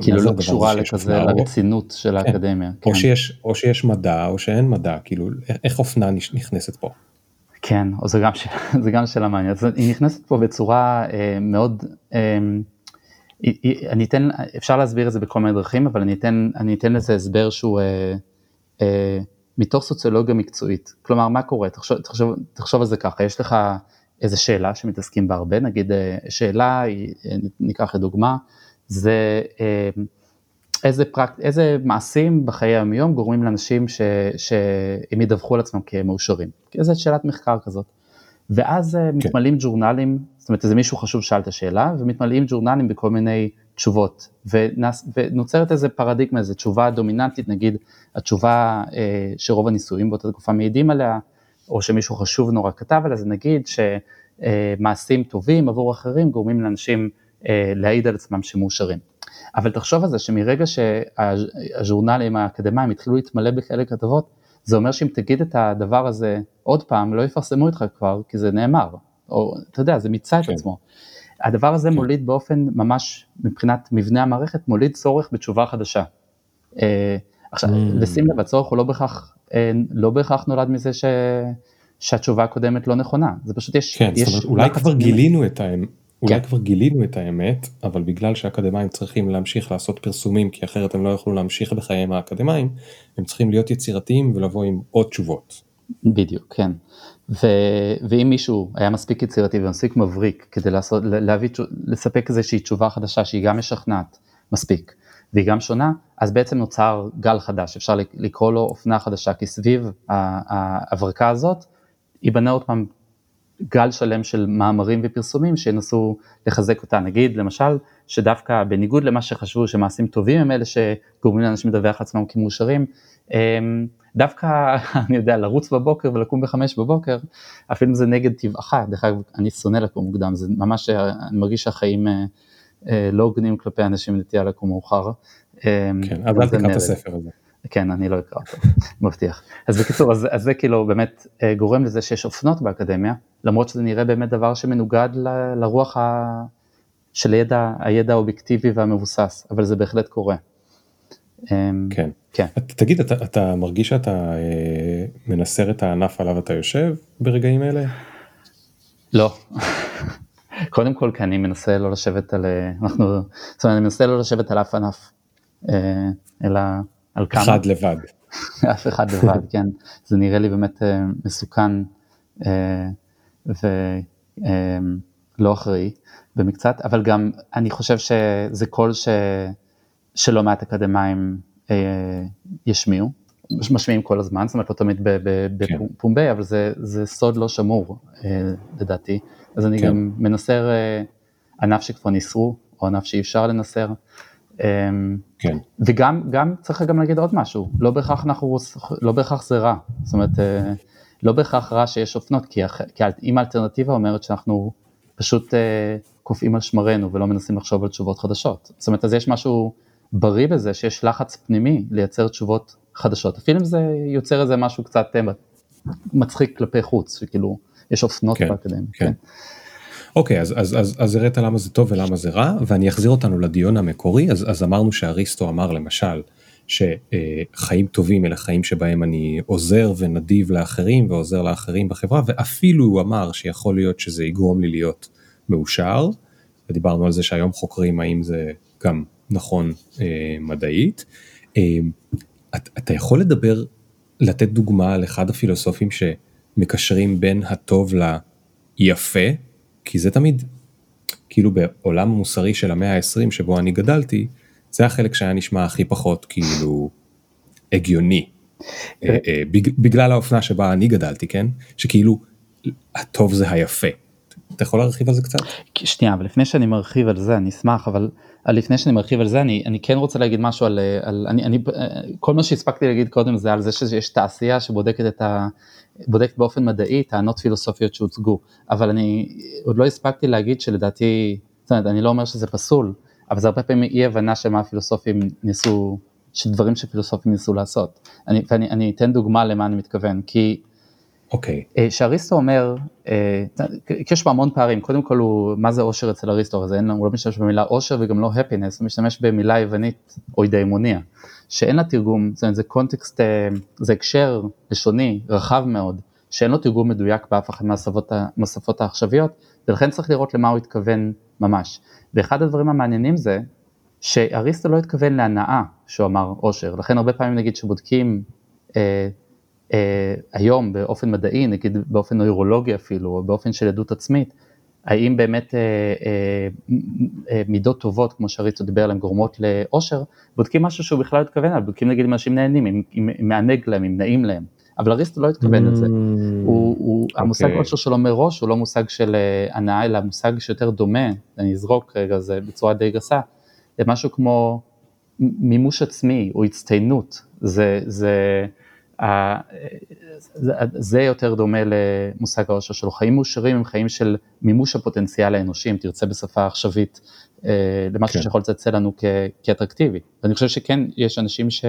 כאילו לא קשורה לכזה לרצינות של כן. האקדמיה. או, כן. שיש, או שיש מדע או שאין מדע, כאילו איך אופנה נכנסת פה? כן, או זה גם, זה גם שאלה מעניינת, היא נכנסת פה בצורה אה, מאוד... אה, אני אתן, אפשר להסביר את זה בכל מיני דרכים, אבל אני אתן, אני אתן לזה הסבר שהוא, אה, אה, מתוך סוציולוגיה מקצועית. כלומר, מה קורה? תחשוב, תחשוב, תחשוב על זה ככה, יש לך איזה שאלה שמתעסקים בה הרבה, נגיד אה, שאלה, ניקח לדוגמה, זה איזה, פרק, איזה מעשים בחיי היום גורמים לאנשים שהם ידווחו על עצמם כמאושרים. איזה שאלת מחקר כזאת. ואז כן. מתמלאים ג'ורנלים, זאת אומרת איזה מישהו חשוב שאל את השאלה, ומתמלאים ג'ורנלים בכל מיני תשובות, ונס, ונוצרת איזה פרדיגמה, איזה תשובה דומיננטית, נגיד התשובה אה, שרוב הניסויים באותה תקופה מעידים עליה, או שמישהו חשוב נורא כתב עליה, זה נגיד שמעשים טובים עבור אחרים גורמים לאנשים אה, להעיד על עצמם שמאושרים. אבל תחשוב על זה שמרגע שהז'ורנלים האקדמיים התחילו להתמלא בכאלה כתבות, זה אומר שאם תגיד את הדבר הזה עוד פעם, לא יפרסמו אותך כבר, כי זה נאמר, או אתה יודע, זה מיצה כן. את עצמו. הדבר הזה כן. מוליד באופן ממש, מבחינת מבנה המערכת, מוליד צורך בתשובה חדשה. אה, עכשיו, mm. לשים לב, הצורך הוא לא בהכרח, אה, לא בהכרח נולד מזה ש... שהתשובה הקודמת לא נכונה, זה פשוט יש... כן, יש זאת אומרת, אולי כבר גילינו את האמת, אולי כן. כבר גילינו את האמת, אבל בגלל שאקדמאים צריכים להמשיך לעשות פרסומים, כי אחרת הם לא יוכלו להמשיך בחייהם האקדמאים, הם צריכים להיות יצירתיים ולבוא עם עוד תשובות. בדיוק, כן. ו... ואם מישהו היה מספיק יצירתי ומספיק מבריק כדי לעשות, להביא, לספק איזושהי תשובה חדשה שהיא גם משכנעת מספיק, והיא גם שונה, אז בעצם נוצר גל חדש, אפשר לקרוא לו אופנה חדשה, כי סביב ההברקה הזאת ייבנה עוד פעם גל שלם של מאמרים ופרסומים שינסו לחזק אותה. נגיד, למשל, שדווקא בניגוד למה שחשבו שמעשים טובים הם אלה שגורמים לאנשים לדווח לעצמם כמאושרים, אמ, דווקא, אני יודע, לרוץ בבוקר ולקום בחמש בבוקר, אפילו זה נגד טבעך, דרך אגב, אני שונא לקום מוקדם, זה ממש, אני מרגיש שהחיים אה, אה, לא הוגנים כלפי אנשים נטייה לקום מאוחר. אמ, כן, אז אל תקרא את הספר הזה. כן, אני לא אקרא אותו, מבטיח. אז בקיצור, אז, אז זה כאילו באמת אה, גורם לזה שיש אופנות באקדמיה, למרות שזה נראה באמת דבר שמנוגד ל, לרוח ה, של הידע, הידע האובייקטיבי והמבוסס, אבל זה בהחלט קורה. אמ, כן. כן. תגיד, אתה, אתה מרגיש שאתה אה, מנסר את הענף עליו אתה יושב ברגעים אלה? לא. קודם כל כי אני מנסה לא לשבת על, אה, אנחנו, זאת אומרת, אני מנסה לא לשבת על אף ענף, אה, אלא על כמה. אחד לבד. אף אחד לבד, כן. זה נראה לי באמת אה, מסוכן אה, ולא אה, אחראי במקצת, אבל גם אני חושב שזה קול ש... שלא מעט אקדמאים אה, ישמיעו, משמיעים כל הזמן, זאת אומרת לא תמיד בפומבי, כן. אבל זה, זה סוד לא שמור אה, לדעתי, אז אני כן. גם מנסר אה, ענף שכבר ניסרו, או ענף שאי אפשר לנסר. כן. וגם גם צריך גם להגיד עוד משהו, לא בהכרח אנחנו, לא בהכרח זה רע, זאת אומרת, לא בהכרח רע שיש אופנות, כי, כי אם האלטרנטיבה אומרת שאנחנו פשוט קופאים על שמרינו ולא מנסים לחשוב על תשובות חדשות, זאת אומרת, אז יש משהו בריא בזה שיש לחץ פנימי לייצר תשובות חדשות, אפילו אם זה יוצר איזה משהו קצת אה, מצחיק כלפי חוץ, שכאילו יש אופנות כן, באקדמיה. כן. כן. אוקיי, אז, אז, אז, אז הראת למה זה טוב ולמה זה רע, ואני אחזיר אותנו לדיון המקורי, אז, אז אמרנו שאריסטו אמר למשל, שחיים טובים אלה חיים שבהם אני עוזר ונדיב לאחרים ועוזר לאחרים בחברה, ואפילו הוא אמר שיכול להיות שזה יגרום לי להיות מאושר, ודיברנו על זה שהיום חוקרים האם זה גם נכון אה, מדעית. אה, את, אתה יכול לדבר, לתת דוגמה על אחד הפילוסופים שמקשרים בין הטוב ליפה, כי זה תמיד, כאילו בעולם המוסרי של המאה ה-20 שבו אני גדלתי, זה החלק שהיה נשמע הכי פחות כאילו הגיוני. אה, אה, בגלל האופנה שבה אני גדלתי, כן? שכאילו הטוב זה היפה. אתה יכול להרחיב על זה קצת? שנייה, אבל לפני שאני מרחיב על זה אני אשמח, אבל לפני שאני מרחיב על זה אני, אני כן רוצה להגיד משהו על, על אני, אני, כל מה שהספקתי להגיד קודם זה על זה שיש תעשייה שבודקת את ה... בודקת באופן מדעי טענות פילוסופיות שהוצגו, אבל אני עוד לא הספקתי להגיד שלדעתי, זאת אומרת אני לא אומר שזה פסול, אבל זה הרבה פעמים אי הבנה של מה הפילוסופים ניסו, של דברים שפילוסופים ניסו לעשות. אני, ואני אתן דוגמה למה אני מתכוון, כי אוקיי. Okay. אה, שאריסטו אומר, אה, יש פה המון פערים, קודם כל הוא, מה זה אושר אצל אריסטו, אז אין, הוא לא משתמש במילה אושר וגם לא הפינס, הוא משתמש במילה יוונית או אידאימוניה, שאין לה תרגום, זאת אומרת זה קונטקסט, אה, זה הקשר לשוני רחב מאוד, שאין לו תרגום מדויק באף אחת מהשפות העכשוויות, ולכן צריך לראות למה הוא התכוון ממש. ואחד הדברים המעניינים זה שאריסטו לא התכוון להנאה שהוא אמר אושר, לכן הרבה פעמים נגיד שבודקים אה, אה, היום באופן מדעי, נגיד באופן נוירולוגי אפילו, או באופן של עדות עצמית, האם באמת אה, אה, אה, מידות טובות, כמו שריצו דיבר עליהן, גורמות לאושר, בודקים משהו שהוא בכלל לא התכוון עליו, בודקים נגיד אם אנשים נהנים, אם, אם מענג להם, אם נעים להם, אבל אריסטו לא התכוון לזה, Mm, הוא, הוא, אוקיי. המושג אושר שלו מראש הוא לא מושג של אה, הנאה, אלא מושג שיותר דומה, אני אזרוק רגע זה בצורה די גסה, למשהו כמו מימוש עצמי או הצטיינות, זה, זה, זה, יותר דומה למושג האושר שלו. חיים מאושרים הם חיים של מימוש הפוטנציאל האנושי, אם תרצה בשפה עכשווית, אה, למשהו כן. שיכול לצלצל לנו כ, כאטרקטיבי. ואני חושב שכן, יש אנשים ש,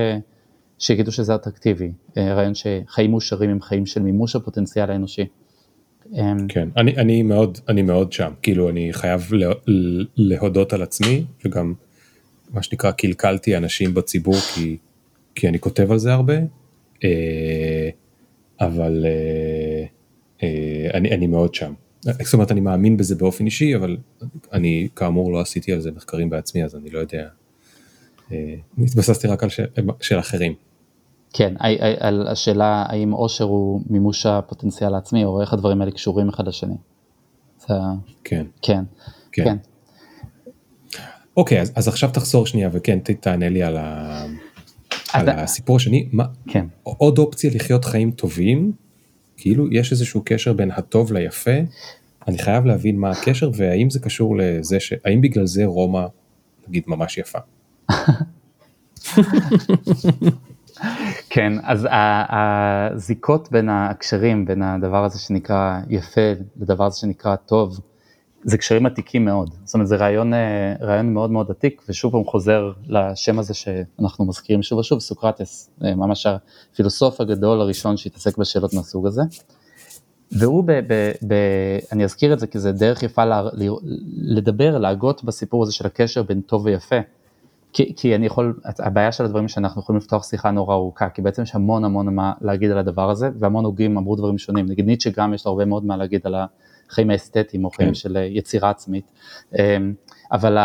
שיגידו שזה אטרקטיבי, אה, רעיון שחיים מאושרים הם חיים של מימוש הפוטנציאל האנושי. אה, כן, אני, אני מאוד, אני מאוד שם, כאילו אני חייב לה, להודות על עצמי וגם מה שנקרא קלקלתי אנשים בציבור כי, כי אני כותב על זה הרבה, אבל אה, אה, אני, אני מאוד שם. זאת אומרת אני מאמין בזה באופן אישי אבל אני כאמור לא עשיתי על זה מחקרים בעצמי אז אני לא יודע. אה, התבססתי רק על של, של אחרים. כן, על השאלה האם עושר הוא מימוש הפוטנציאל העצמי, או איך הדברים האלה קשורים אחד לשני. זה, כן. כן, כן. כן. אוקיי אז, אז עכשיו תחזור שנייה וכן תענה לי על, ה, על הסיפור השני. מה, כן. עוד אופציה לחיות חיים טובים, כאילו יש איזשהו קשר בין הטוב ליפה, אני חייב להבין מה הקשר והאם זה קשור לזה, ש... האם בגלל זה רומא נגיד ממש יפה. כן, אז הזיקות בין ההקשרים, בין הדבר הזה שנקרא יפה לדבר הזה שנקרא טוב, זה קשרים עתיקים מאוד. זאת אומרת, זה רעיון, אה, רעיון מאוד מאוד עתיק, ושוב פעם חוזר לשם הזה שאנחנו מזכירים שוב ושוב, סוקרטס, אה, ממש הפילוסוף הגדול הראשון שהתעסק בשאלות מהסוג הזה. והוא, ב, ב, ב, אני אזכיר את זה כי זה דרך יפה לה, ל- לדבר, להגות בסיפור הזה של הקשר בין טוב ויפה. כי, כי אני יכול, הבעיה של הדברים שאנחנו יכולים לפתוח שיחה נורא ארוכה, כי בעצם יש המון המון מה להגיד על הדבר הזה, והמון הוגים אמרו דברים שונים, נגיד ניטשה גם יש לו הרבה מאוד מה להגיד על החיים האסתטיים או חיים כן. של אה, יצירה עצמית, אמ, אבל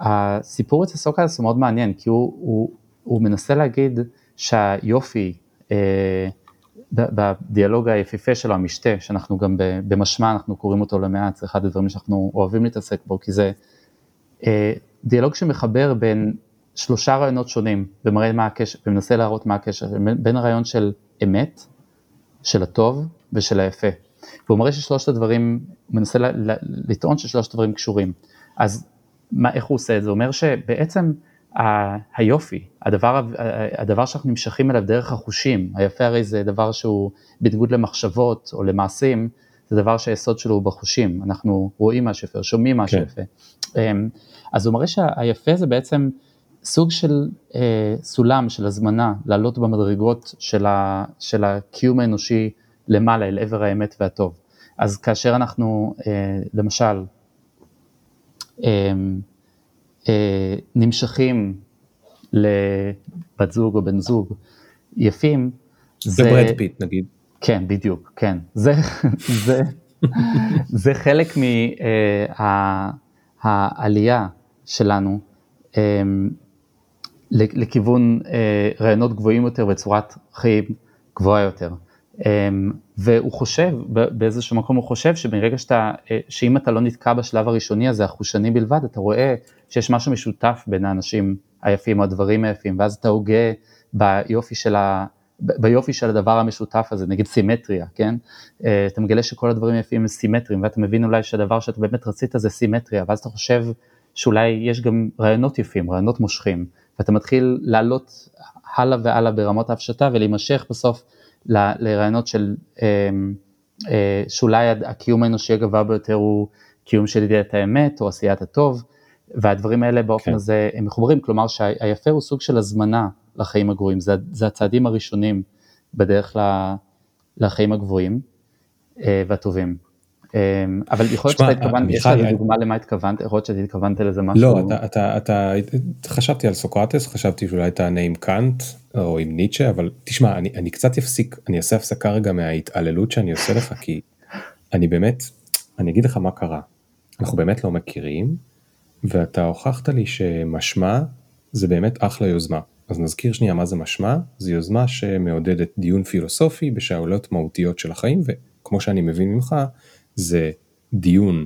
הסיפור אצל סוקרטס הוא מאוד מעניין, כי הוא, הוא, הוא מנסה להגיד שהיופי, אה, בדיאלוג היפיפה שלו, המשתה, שאנחנו גם במשמע, אנחנו קוראים אותו למעט, זה אחד הדברים שאנחנו אוהבים להתעסק בו, כי זה אה, דיאלוג שמחבר בין שלושה רעיונות שונים, ומראה מה הקשר, ומנסה להראות מה הקשר, בין הרעיון של אמת, של הטוב ושל היפה. והוא מראה ששלושת הדברים, הוא מנסה ל- ל- לטעון ששלושת הדברים קשורים. אז מה, איך הוא עושה את זה? הוא אומר שבעצם ה- היופי, הדבר, הדבר שאנחנו נמשכים אליו דרך החושים, היפה הרי זה דבר שהוא בניגוד למחשבות או למעשים, זה דבר שהיסוד שלו הוא בחושים, אנחנו רואים משהו יפה, שומעים משהו כן. יפה. אמ, אז הוא מראה שהיפה זה בעצם סוג של אה, סולם של הזמנה לעלות במדרגות של, ה, של הקיום האנושי למעלה אל עבר האמת והטוב. אז כאשר אנחנו אה, למשל אה, אה, נמשכים לבת זוג או בן זוג יפים, זה ברד פיט נגיד. כן, בדיוק, כן. זה, זה, זה חלק מהעלייה שלנו לכיוון רעיונות גבוהים יותר וצורת חיים גבוהה יותר. אמ, והוא חושב, באיזשהו מקום הוא חושב שברגע שאתה, אה, שאם אתה לא נתקע בשלב הראשוני הזה, החושני בלבד, אתה רואה שיש משהו משותף בין האנשים היפים או הדברים היפים, ואז אתה הוגה ביופי של ה... ביופי של הדבר המשותף הזה, נגיד סימטריה, כן? אה, אתה מגלה שכל הדברים היפים הם סימטריים, ואתה מבין אולי שהדבר שאתה באמת רצית זה סימטריה, ואז אתה חושב שאולי יש גם רעיונות יפים, רעיונות מושכים, ואתה מתחיל לעלות הלאה והלאה ברמות ההפשטה ולהימשך בסוף לרעיונות של אה, אה, שאולי הקיום האנושי הגבוה ביותר הוא קיום של ידיעת האמת או עשיית הטוב, והדברים האלה באופן כן. הזה הם מחוברים, כלומר שהיפה הוא סוג של הזמנה לחיים הגבוהים, זה, זה הצעדים הראשונים בדרך ל- לחיים הגבוהים אה, והטובים. אה, אבל יכול להיות שאתה התכוונת, יש לך אני- דוגמה למה התכוונת, יכול להיות שאתה התכוונת לזה משהו. לא, אתה, אתה, אתה, חשבתי על סוקרטס, חשבתי שאולי תענה עם קאנט או עם ניטשה, אבל תשמע, אני, אני קצת אפסיק, אני אעשה הפסקה רגע מההתעללות שאני עושה לך, כי אני באמת, אני אגיד לך מה קרה. אנחנו באמת לא מכירים, ואתה הוכחת לי שמשמע זה באמת אחלה יוזמה. אז נזכיר שנייה מה זה משמע, זו יוזמה שמעודדת דיון פילוסופי בשאלות מהותיות של החיים, וכמו שאני מבין ממך, זה דיון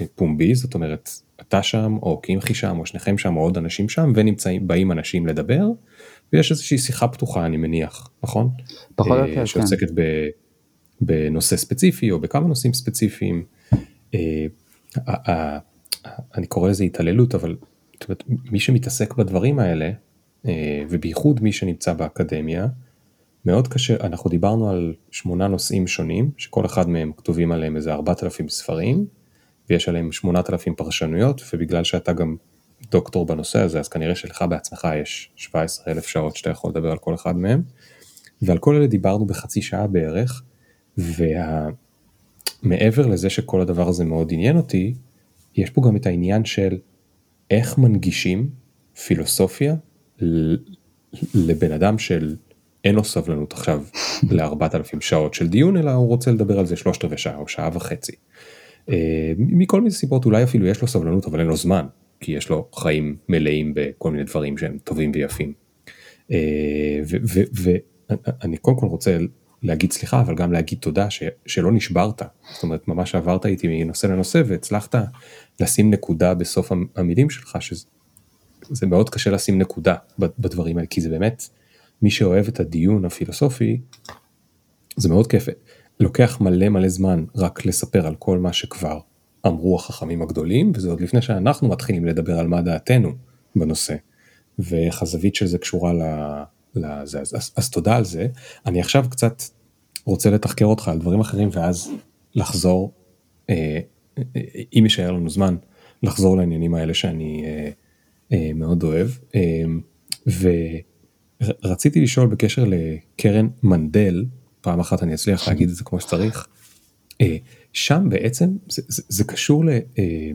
אה, פומבי, זאת אומרת, אתה שם, או קמחי שם, או שניכם שם, או עוד אנשים שם, ונמצאים, באים אנשים לדבר, ויש איזושהי שיחה פתוחה, אני מניח, נכון? פחות או יותר, כן. שעוסקת ב, בנושא ספציפי, או בכמה נושאים ספציפיים. אה, אני קורא לזה התעללות, אבל מי שמתעסק בדברים האלה, אה, ובייחוד מי שנמצא באקדמיה, מאוד קשה, אנחנו דיברנו על שמונה נושאים שונים, שכל אחד מהם כתובים עליהם איזה 4,000 ספרים, ויש עליהם 8,000 פרשנויות, ובגלל שאתה גם דוקטור בנושא הזה, אז כנראה שלך בעצמך יש 17,000 שעות שאתה יכול לדבר על כל אחד מהם, ועל כל אלה דיברנו בחצי שעה בערך, ומעבר וה... לזה שכל הדבר הזה מאוד עניין אותי, יש פה גם את העניין של איך מנגישים פילוסופיה לבן אדם של אין לו סבלנות עכשיו לארבעת אלפים שעות של דיון אלא הוא רוצה לדבר על זה שלושת רבעי שעה או שעה וחצי. אה, מכל מיני סיבות אולי אפילו יש לו סבלנות אבל אין לו זמן כי יש לו חיים מלאים בכל מיני דברים שהם טובים ויפים. אה, ואני קודם כל רוצה להגיד סליחה אבל גם להגיד תודה ש, שלא נשברת זאת אומרת ממש עברת איתי מנושא לנושא והצלחת לשים נקודה בסוף המילים שלך שזה מאוד קשה לשים נקודה בדברים האלה כי זה באמת מי שאוהב את הדיון הפילוסופי זה מאוד כיף לוקח מלא מלא זמן רק לספר על כל מה שכבר אמרו החכמים הגדולים וזה עוד לפני שאנחנו מתחילים לדבר על מה דעתנו בנושא ואיך הזווית של זה קשורה לזה, אז, אז, אז תודה על זה. אני עכשיו קצת רוצה לתחקר אותך על דברים אחרים ואז לחזור, אה, אם יישאר לנו זמן, לחזור לעניינים האלה שאני אה, אה, מאוד אוהב. אה, ורציתי לשאול בקשר לקרן מנדל, פעם אחת אני אצליח להגיד את זה כמו שצריך, אה, שם בעצם זה, זה, זה קשור ל... אה,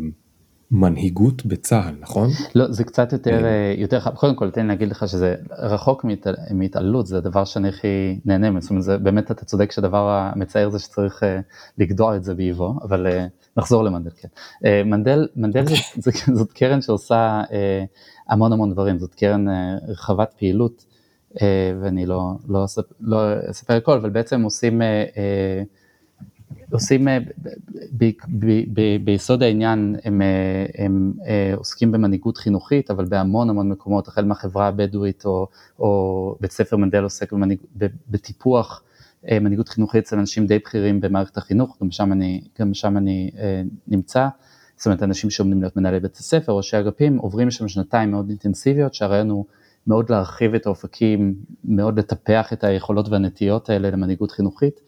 בצה"ל, נכון? לא, זה קצת יותר, אה, יותר, קודם כל תן לי להגיד לך שזה רחוק מהתעללות, זה הדבר שאני הכי נהנה ממנו, זאת אומרת, זה, באמת אתה צודק שהדבר המצער זה שצריך לגדוע את זה באיבו, אבל נחזור למנדל, כן. מנדל, מנדל זאת, זאת, זאת קרן שעושה המון המון דברים, זאת קרן רחבת פעילות, ואני לא, לא, לא אספר הכל, אבל בעצם עושים, uh, uh, עושים, אה, ביסוד העניין הם, אה, הם אה, עוסקים במנהיגות חינוכית, אבל בהמון המון מקומות, החל מהחברה הבדואית או, או בית ספר מנדל עוסק במנהיג, בטיפוח מנהיגות חינוכית אצל אנשים די בכירים במערכת החינוך, גם שם אני, גם שם אני נמצא, זאת אומרת אנשים שעומדים להיות מנהלי בית הספר, ראשי אגפים, עוברים שם שנתיים מאוד אינטנסיביות, שהרעיון הוא מאוד להרחיב את האופקים, מאוד לטפח את היכולות והנטיות האלה למנהיגות חינוכית.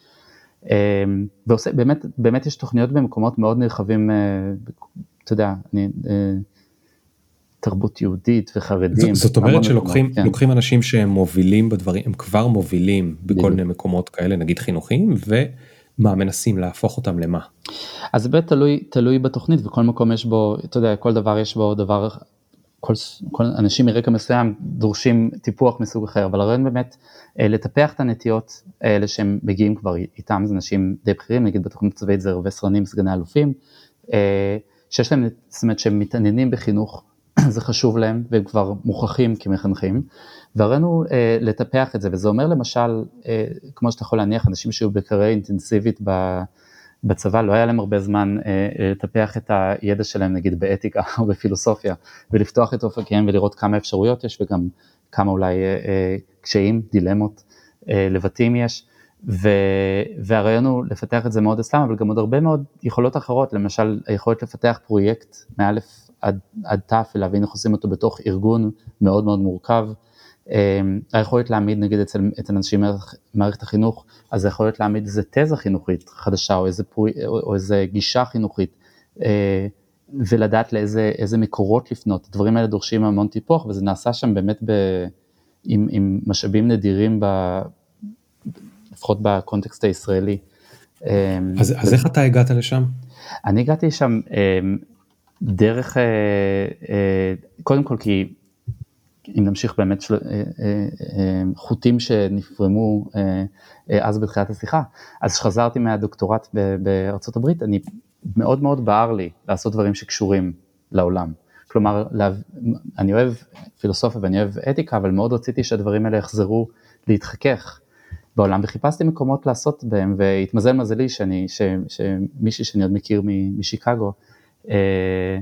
אמ, ועושה, באמת, באמת יש תוכניות במקומות מאוד נרחבים, אה, אתה יודע, אני, אה, תרבות יהודית וחרדים. זאת אומרת שלוקחים כן. אנשים שהם מובילים בדברים, הם כבר מובילים בכל מיני מקומות כאלה, נגיד חינוכיים, ומה מנסים להפוך אותם למה? אז זה באמת תלוי, תלוי בתוכנית וכל מקום יש בו, אתה יודע, כל דבר יש בו דבר כל, כל אנשים מרקע מסוים דורשים טיפוח מסוג אחר, אבל הרעיון באמת אה, לטפח את הנטיות האלה שהם מגיעים כבר איתם, זה אנשים די בכירים, נגיד בתוכנית צבאית זה רבי סרנים, סגני אלופים, אה, שיש להם, זאת אומרת שהם מתעניינים בחינוך, זה חשוב להם והם כבר מוכחים כמחנכים, והרעיון הוא אה, לטפח את זה, וזה אומר למשל, כמו שאתה יכול להניח, אנשים שהיו בקריירה אינטנסיבית ב... בצבא לא היה להם הרבה זמן אה, לטפח את הידע שלהם נגיד באתיקה או בפילוסופיה ולפתוח את אופקיהם ולראות כמה אפשרויות יש וגם כמה אולי אה, אה, קשיים, דילמות, אה, לבטים יש. ו, והרעיון הוא לפתח את זה מאוד אצלם אבל גם עוד הרבה מאוד יכולות אחרות למשל היכולת לפתח פרויקט מאלף עד, עד תף ולהבין איך עושים אותו בתוך ארגון מאוד מאוד מורכב היכולת להעמיד נגיד אצל, אצל אנשים במערכת החינוך, אז היכולת להעמיד איזה תזה חינוכית חדשה או איזה, פרו, או איזה גישה חינוכית אה, ולדעת לאיזה מקורות לפנות, הדברים האלה דורשים המון טיפוח וזה נעשה שם באמת ב, עם, עם משאבים נדירים, ב, לפחות בקונטקסט הישראלי. אמ, אז, אז איך אתה הגעת לשם? אני הגעתי שם אמ, דרך, אה, אה, קודם כל כי אם נמשיך באמת של, אה, אה, חוטים שנפרמו אה, אז בתחילת השיחה, אז כשחזרתי מהדוקטורט בארצות הברית, אני מאוד מאוד בער לי לעשות דברים שקשורים לעולם, כלומר, אני אוהב פילוסופיה ואני אוהב אתיקה, אבל מאוד רציתי שהדברים האלה יחזרו להתחכך בעולם, וחיפשתי מקומות לעשות בהם, והתמזל מזלי שאני, ש, שמישהי שאני עוד מכיר משיקגו, אה, אה,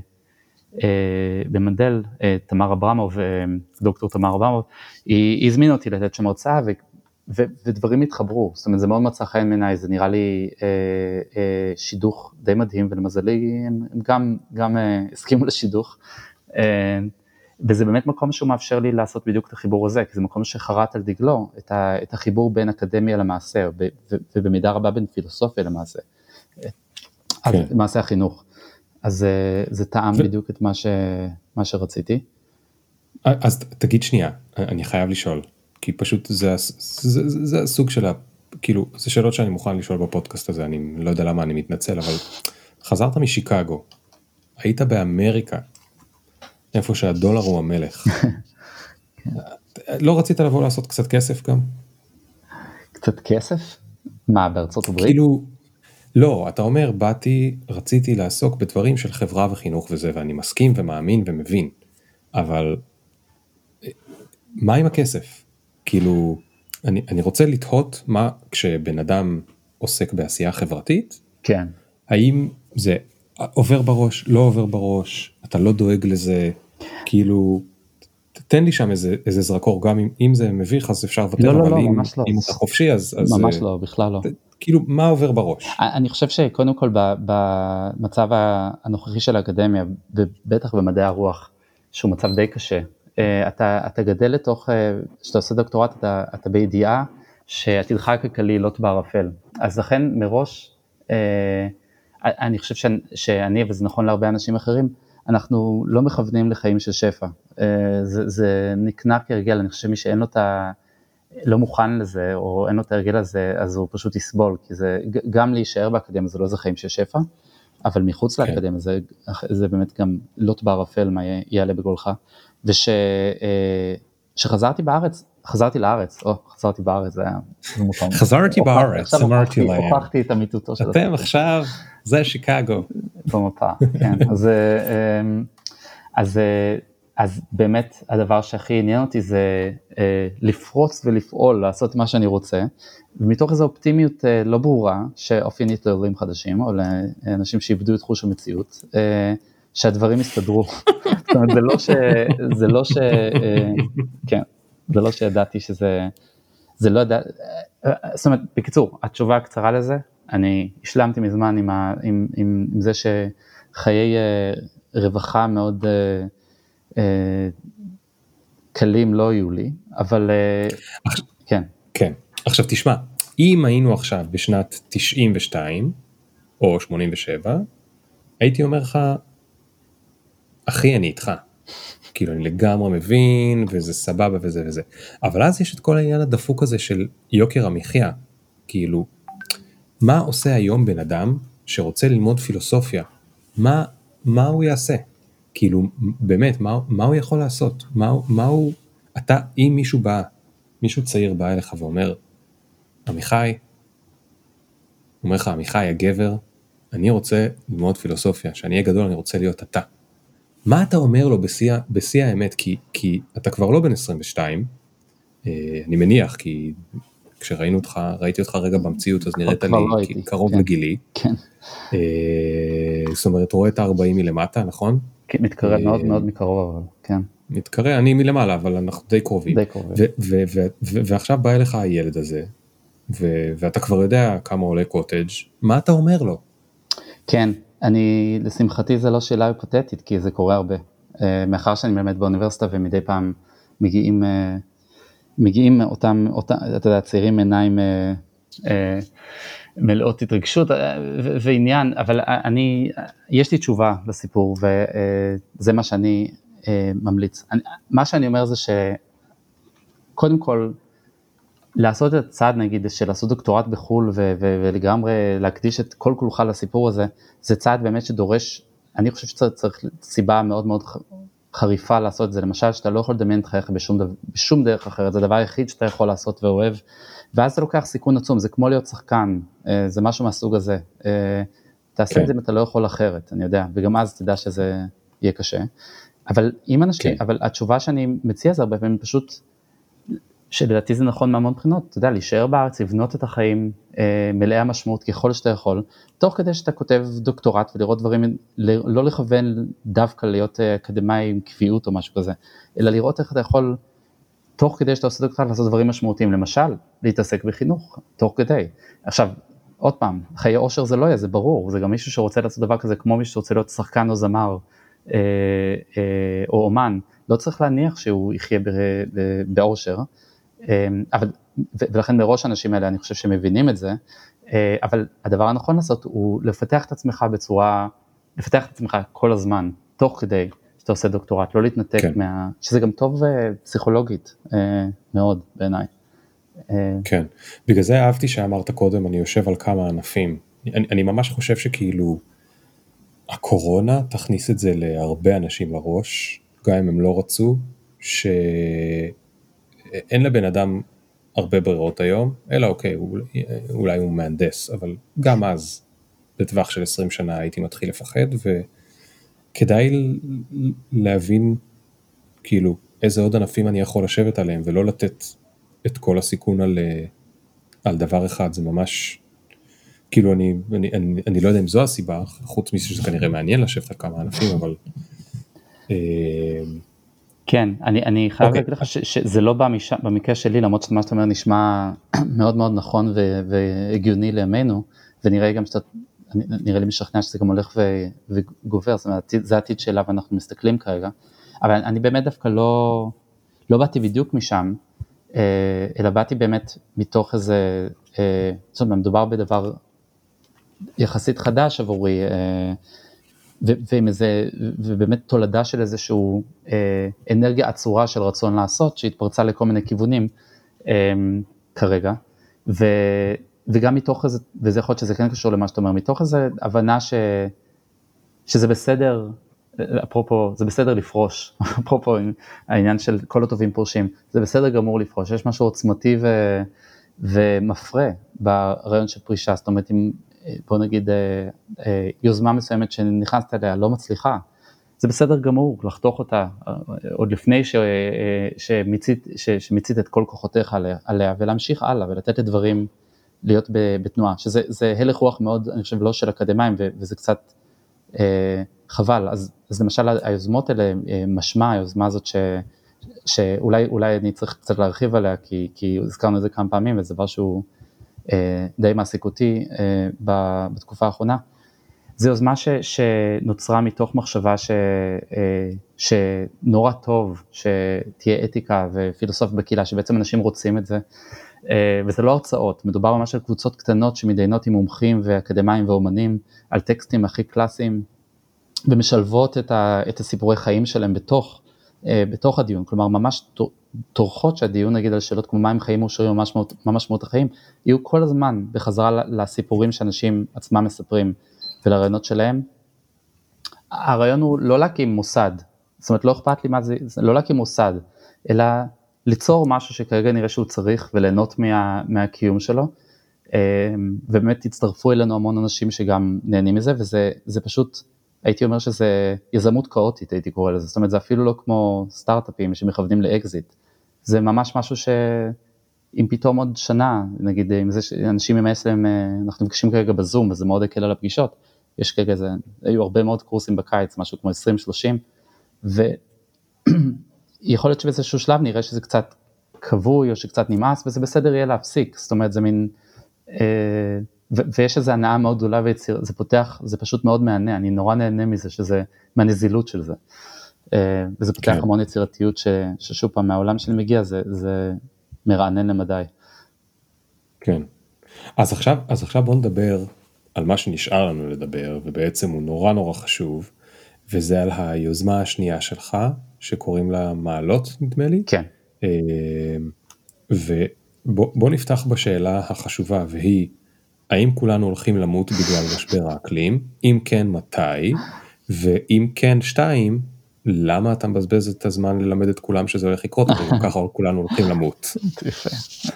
במנדל, אה, תמר אברמוב, דוקטור תמר אברמוב, היא, היא הזמינה אותי לתת שם הרצאה, ו, ודברים התחברו, זאת אומרת זה מאוד מצא חן בעיניי, זה נראה לי אה, אה, שידוך די מדהים ולמזלי הם, הם גם, גם אה, הסכימו לשידוך. אה, וזה באמת מקום שהוא מאפשר לי לעשות בדיוק את החיבור הזה, כי זה מקום שחרט על דגלו את, ה, את החיבור בין אקדמיה למעשה, ו, ו, ובמידה רבה בין פילוסופיה למעשה, כן. מעשה החינוך. אז אה, זה טעם ו... בדיוק את מה, ש, מה שרציתי. אז תגיד שנייה, אני חייב לשאול, כי פשוט זה, זה, זה, זה הסוג של ה... כאילו, זה שאלות שאני מוכן לשאול בפודקאסט הזה, אני לא יודע למה אני מתנצל, אבל חזרת משיקגו, היית באמריקה, איפה שהדולר הוא המלך. לא רצית לבוא לעשות קצת כסף גם? קצת כסף? מה, בארצות הברית? כאילו, לא, אתה אומר, באתי, רציתי לעסוק בדברים של חברה וחינוך וזה, ואני מסכים ומאמין ומבין, אבל מה עם הכסף? כאילו, אני, אני רוצה לתהות מה כשבן אדם עוסק בעשייה חברתית, כן. האם זה עובר בראש, לא עובר בראש, אתה לא דואג לזה, כאילו, תן לי שם איזה, איזה זרקור, גם אם, אם זה מביך אז אפשר לוותר, לא, לא, אבל לא, אם, לא. אם אתה חופשי אז... אז ממש לא, בכלל לא. כאילו, מה עובר בראש? אני חושב שקודם כל במצב הנוכחי של האקדמיה, ובטח במדעי הרוח, שהוא מצב די קשה, אה, אתה, אתה גדל לתוך, כשאתה עושה דוקטורט אתה, אתה בידיעה שעתידך הכלכלי לוט בערפל. אז לכן מראש, אה, אני חושב שאני, וזה נכון להרבה אנשים אחרים, אנחנו לא מכוונים לחיים של שפע. אה, זה, זה נקנה כהרגל, אני חושב שמי שאין לו את ה... לא מוכן לזה, או אין לו את ההרגל הזה, אז הוא פשוט יסבול, כי זה, גם להישאר באקדמיה זה לא איזה חיים של שפע, אבל מחוץ כן. לאקדמיה זה, זה באמת גם לוט בערפל מה יעלה בגולך. ושחזרתי אה, בארץ, חזרתי לארץ, או חזרתי בארץ, זה היה. חזרתי בארץ, אמרתי להם. הוכחתי את אמיתותו של אתם עכשיו, זה שיקגו. במפה, כן, אז, אה, אמ, אז, אה, אז באמת הדבר שהכי עניין אותי זה לפרוץ ולפעול, לעשות מה שאני רוצה, ומתוך איזו אופטימיות לא ברורה, שאופיינית לעולים חדשים, או לאנשים שאיבדו את חוש המציאות, שהדברים יסתדרו. זאת אומרת, זה לא ש... זה לא ש... אה, כן, זה לא שידעתי שזה... זה לא ידע... זאת אומרת, בקיצור, התשובה הקצרה לזה, אני השלמתי מזמן עם, ה... עם, עם, עם זה שחיי אה, רווחה מאוד אה, קלים לא יהיו לי, אבל כן. כן. עכשיו תשמע, אם היינו עכשיו בשנת 92 או 87, הייתי אומר לך, אחי אני איתך. כאילו אני לגמרי מבין וזה סבבה וזה וזה. אבל אז יש את כל העניין הדפוק הזה של יוקר המחיה. כאילו, מה עושה היום בן אדם שרוצה ללמוד פילוסופיה? מה, מה הוא יעשה? כאילו, באמת, מה, מה הוא יכול לעשות? מה, מה הוא... אתה, אם מישהו בא, מישהו צעיר בא אליך ואומר, עמיחי, אומר לך, עמיחי הגבר, אני רוצה ללמוד פילוסופיה, כשאני אהיה גדול אני רוצה להיות אתה. מה אתה אומר לו בשיא, בשיא האמת, כי, כי אתה כבר לא בן 22, אה, אני מניח, כי כשראינו אותך, ראיתי אותך רגע במציאות, אז נראית לי לא קרוב כן. לגילי. כן. אה, זאת אומרת, רואה את ה-40 מלמטה, נכון? כן, מתקרב מאוד מאוד מקרוב, אבל כן. מתקרב, אני מלמעלה, אבל אנחנו די קרובים. די קרובים. ועכשיו בא אליך הילד הזה, ואתה כבר יודע כמה עולה קוטג', מה אתה אומר לו? כן, אני, לשמחתי זה לא שאלה היפותטית, כי זה קורה הרבה. אה, מאחר שאני מלמד באוניברסיטה ומדי פעם מגיעים, אה, מגיעים אותם, אותם, אתה יודע, צעירים עיניים אה, מלאות התרגשות ועניין, אבל אני, יש לי תשובה לסיפור וזה מה שאני ממליץ. מה שאני אומר זה שקודם כל, לעשות את הצעד נגיד של לעשות דוקטורט בחו"ל ו- ו- ולגמרי להקדיש את כל כולך לסיפור הזה, זה צעד באמת שדורש, אני חושב שצריך סיבה מאוד מאוד חריפה לעשות את זה, למשל שאתה לא יכול לדמיין את חייך בשום, דו, בשום דרך אחרת, זה הדבר היחיד שאתה יכול לעשות ואוהב, ואז אתה לוקח סיכון עצום, זה כמו להיות שחקן, אה, זה משהו מהסוג הזה, אה, תעשה כן. את זה אם אתה לא יכול אחרת, אני יודע, וגם אז תדע שזה יהיה קשה. אבל אם אנשים, כן. אבל התשובה שאני מציע זה הרבה פעמים פשוט, שלדעתי זה נכון מהמון בחינות, אתה יודע, להישאר בארץ, לבנות את החיים אה, מלאי המשמעות ככל שאתה יכול, תוך כדי שאתה כותב דוקטורט ולראות דברים, לא לכוון דווקא להיות אה, אקדמאי עם קביעות או משהו כזה, אלא לראות איך אתה יכול, תוך כדי שאתה עושה דוקטורט, לעשות דברים משמעותיים, למשל, להתעסק בחינוך, תוך כדי. עכשיו, עוד פעם, חיי עושר זה לא יהיה, זה ברור, זה גם מישהו שרוצה לעשות דבר כזה כמו מישהו שרוצה להיות שחקן או זמר אה, אה, או אומן, לא צריך להניח שהוא יחיה בעושר, אה, אבל, ולכן מראש האנשים האלה אני חושב שמבינים את זה, אה, אבל הדבר הנכון לעשות הוא לפתח את עצמך בצורה, לפתח את עצמך כל הזמן, תוך כדי שאתה עושה דוקטורט, לא להתנתק כן. מה... שזה גם טוב אה, פסיכולוגית אה, מאוד בעיניי. כן, בגלל זה אהבתי שאמרת קודם, אני יושב על כמה ענפים. אני, אני ממש חושב שכאילו הקורונה תכניס את זה להרבה אנשים לראש, גם אם הם לא רצו, שאין לבן אדם הרבה ברירות היום, אלא אוקיי, אולי, הוא מהנדס, אבל גם אז, בטווח של 20 שנה הייתי מתחיל לפחד, וכדאי להבין כאילו איזה עוד ענפים אני יכול לשבת עליהם, ולא לתת את כל הסיכון על, על דבר אחד, זה ממש, כאילו אני, אני, אני, אני לא יודע אם זו הסיבה, חוץ מזה שזה כנראה מעניין לשבת על כמה ענפים, אבל... כן, אני, אני חייב okay. אוקיי. להגיד לך ש, שזה לא בא מש, במקרה שלי, למרות שמה שאתה אומר נשמע מאוד מאוד נכון ו, והגיוני לימינו, ונראה גם שאתה, נראה לי משכנע שזה גם הולך ו, וגובר, זאת אומרת, זה העתיד שאליו אנחנו מסתכלים כרגע, אבל אני באמת דווקא לא, לא באתי בדיוק משם, אה, אלא באתי באמת מתוך איזה, אה, זאת אומרת, מדובר בדבר יחסית חדש עבורי, אה, ועם איזה, ובאמת תולדה של איזשהו אנרגיה עצורה של רצון לעשות, שהתפרצה לכל מיני כיוונים כרגע, ו, וגם מתוך איזה, וזה יכול להיות שזה כן קשור למה שאתה אומר, מתוך איזה הבנה ש, שזה בסדר אפרופו, זה בסדר לפרוש, אפרופו העניין של כל הטובים פורשים, זה בסדר גמור לפרוש, יש משהו עוצמתי ו, ומפרה ברעיון של פרישה, זאת אומרת אם בוא נגיד אה, אה, יוזמה מסוימת שנכנסת אליה לא מצליחה, זה בסדר גמור לחתוך אותה עוד לפני ש, שמיצית, ש, שמיצית את כל כוחותיך עליה, עליה ולהמשיך הלאה ולתת לדברים להיות בתנועה, שזה הלך רוח מאוד, אני חושב, לא של אקדמאים וזה קצת אה, חבל, אז, אז למשל היוזמות האלה, אה, משמע היוזמה הזאת ש, שאולי אולי אני צריך קצת להרחיב עליה, כי, כי הזכרנו את זה כמה פעמים וזה דבר שהוא אה, די מעסיק אותי אה, בתקופה האחרונה. זו יוזמה ש, שנוצרה מתוך מחשבה ש, אה, שנורא טוב שתהיה אתיקה ופילוסוף בקהילה, שבעצם אנשים רוצים את זה, אה, וזה לא הרצאות, מדובר ממש על קבוצות קטנות שמתדיינות עם מומחים ואקדמאים ואומנים על טקסטים הכי קלאסיים ומשלבות את, ה, את הסיפורי חיים שלהם בתוך, אה, בתוך הדיון, כלומר ממש טורחות שהדיון נגיד על שאלות כמו מה הם חיים מאושרים או מה משמעות החיים, יהיו כל הזמן בחזרה לסיפורים שאנשים עצמם מספרים ולרעיונות שלהם. הרעיון הוא לא להקים מוסד, זאת אומרת לא אכפת לי מה זה, לא להקים מוסד, אלא ליצור משהו שכרגע נראה שהוא צריך וליהנות מה, מהקיום שלו. אה, ובאמת הצטרפו אלינו המון אנשים שגם נהנים מזה וזה פשוט הייתי אומר שזה יזמות כאוטית הייתי קורא לזה, זאת אומרת זה אפילו לא כמו סטארט-אפים שמכוונים לאקזיט, זה ממש משהו שאם פתאום עוד שנה, נגיד עם זה שאנשים עם ה-SLM, אנחנו נפגשים כרגע בזום וזה מאוד הקל על הפגישות, יש כרגע, זה, היו הרבה מאוד קורסים בקיץ, משהו כמו 20-30, ויכול להיות שבאיזשהו שלב נראה שזה קצת כבוי או שקצת נמאס וזה בסדר יהיה להפסיק, זאת אומרת זה מין... אה, ויש איזו הנאה מאוד גדולה ויציר, זה פותח, זה פשוט מאוד מהנה, אני נורא נהנה מזה, שזה, מהנזילות של זה. אה, וזה פותח כן. המון יצירתיות ש, ששוב פעם מהעולם שאני מגיע זה, זה מרענן למדי. כן. אז עכשיו, אז עכשיו בוא נדבר על מה שנשאר לנו לדבר, ובעצם הוא נורא נורא חשוב, וזה על היוזמה השנייה שלך, שקוראים לה מעלות נדמה לי. כן. אה, ובוא נפתח בשאלה החשובה, והיא, האם כולנו הולכים למות בגלל משבר האקלים? אם כן, מתי? ואם כן, שתיים, למה אתה מבזבז את הזמן ללמד את כולם שזה הולך לקרות, ככה כולנו הולכים למות. יפה.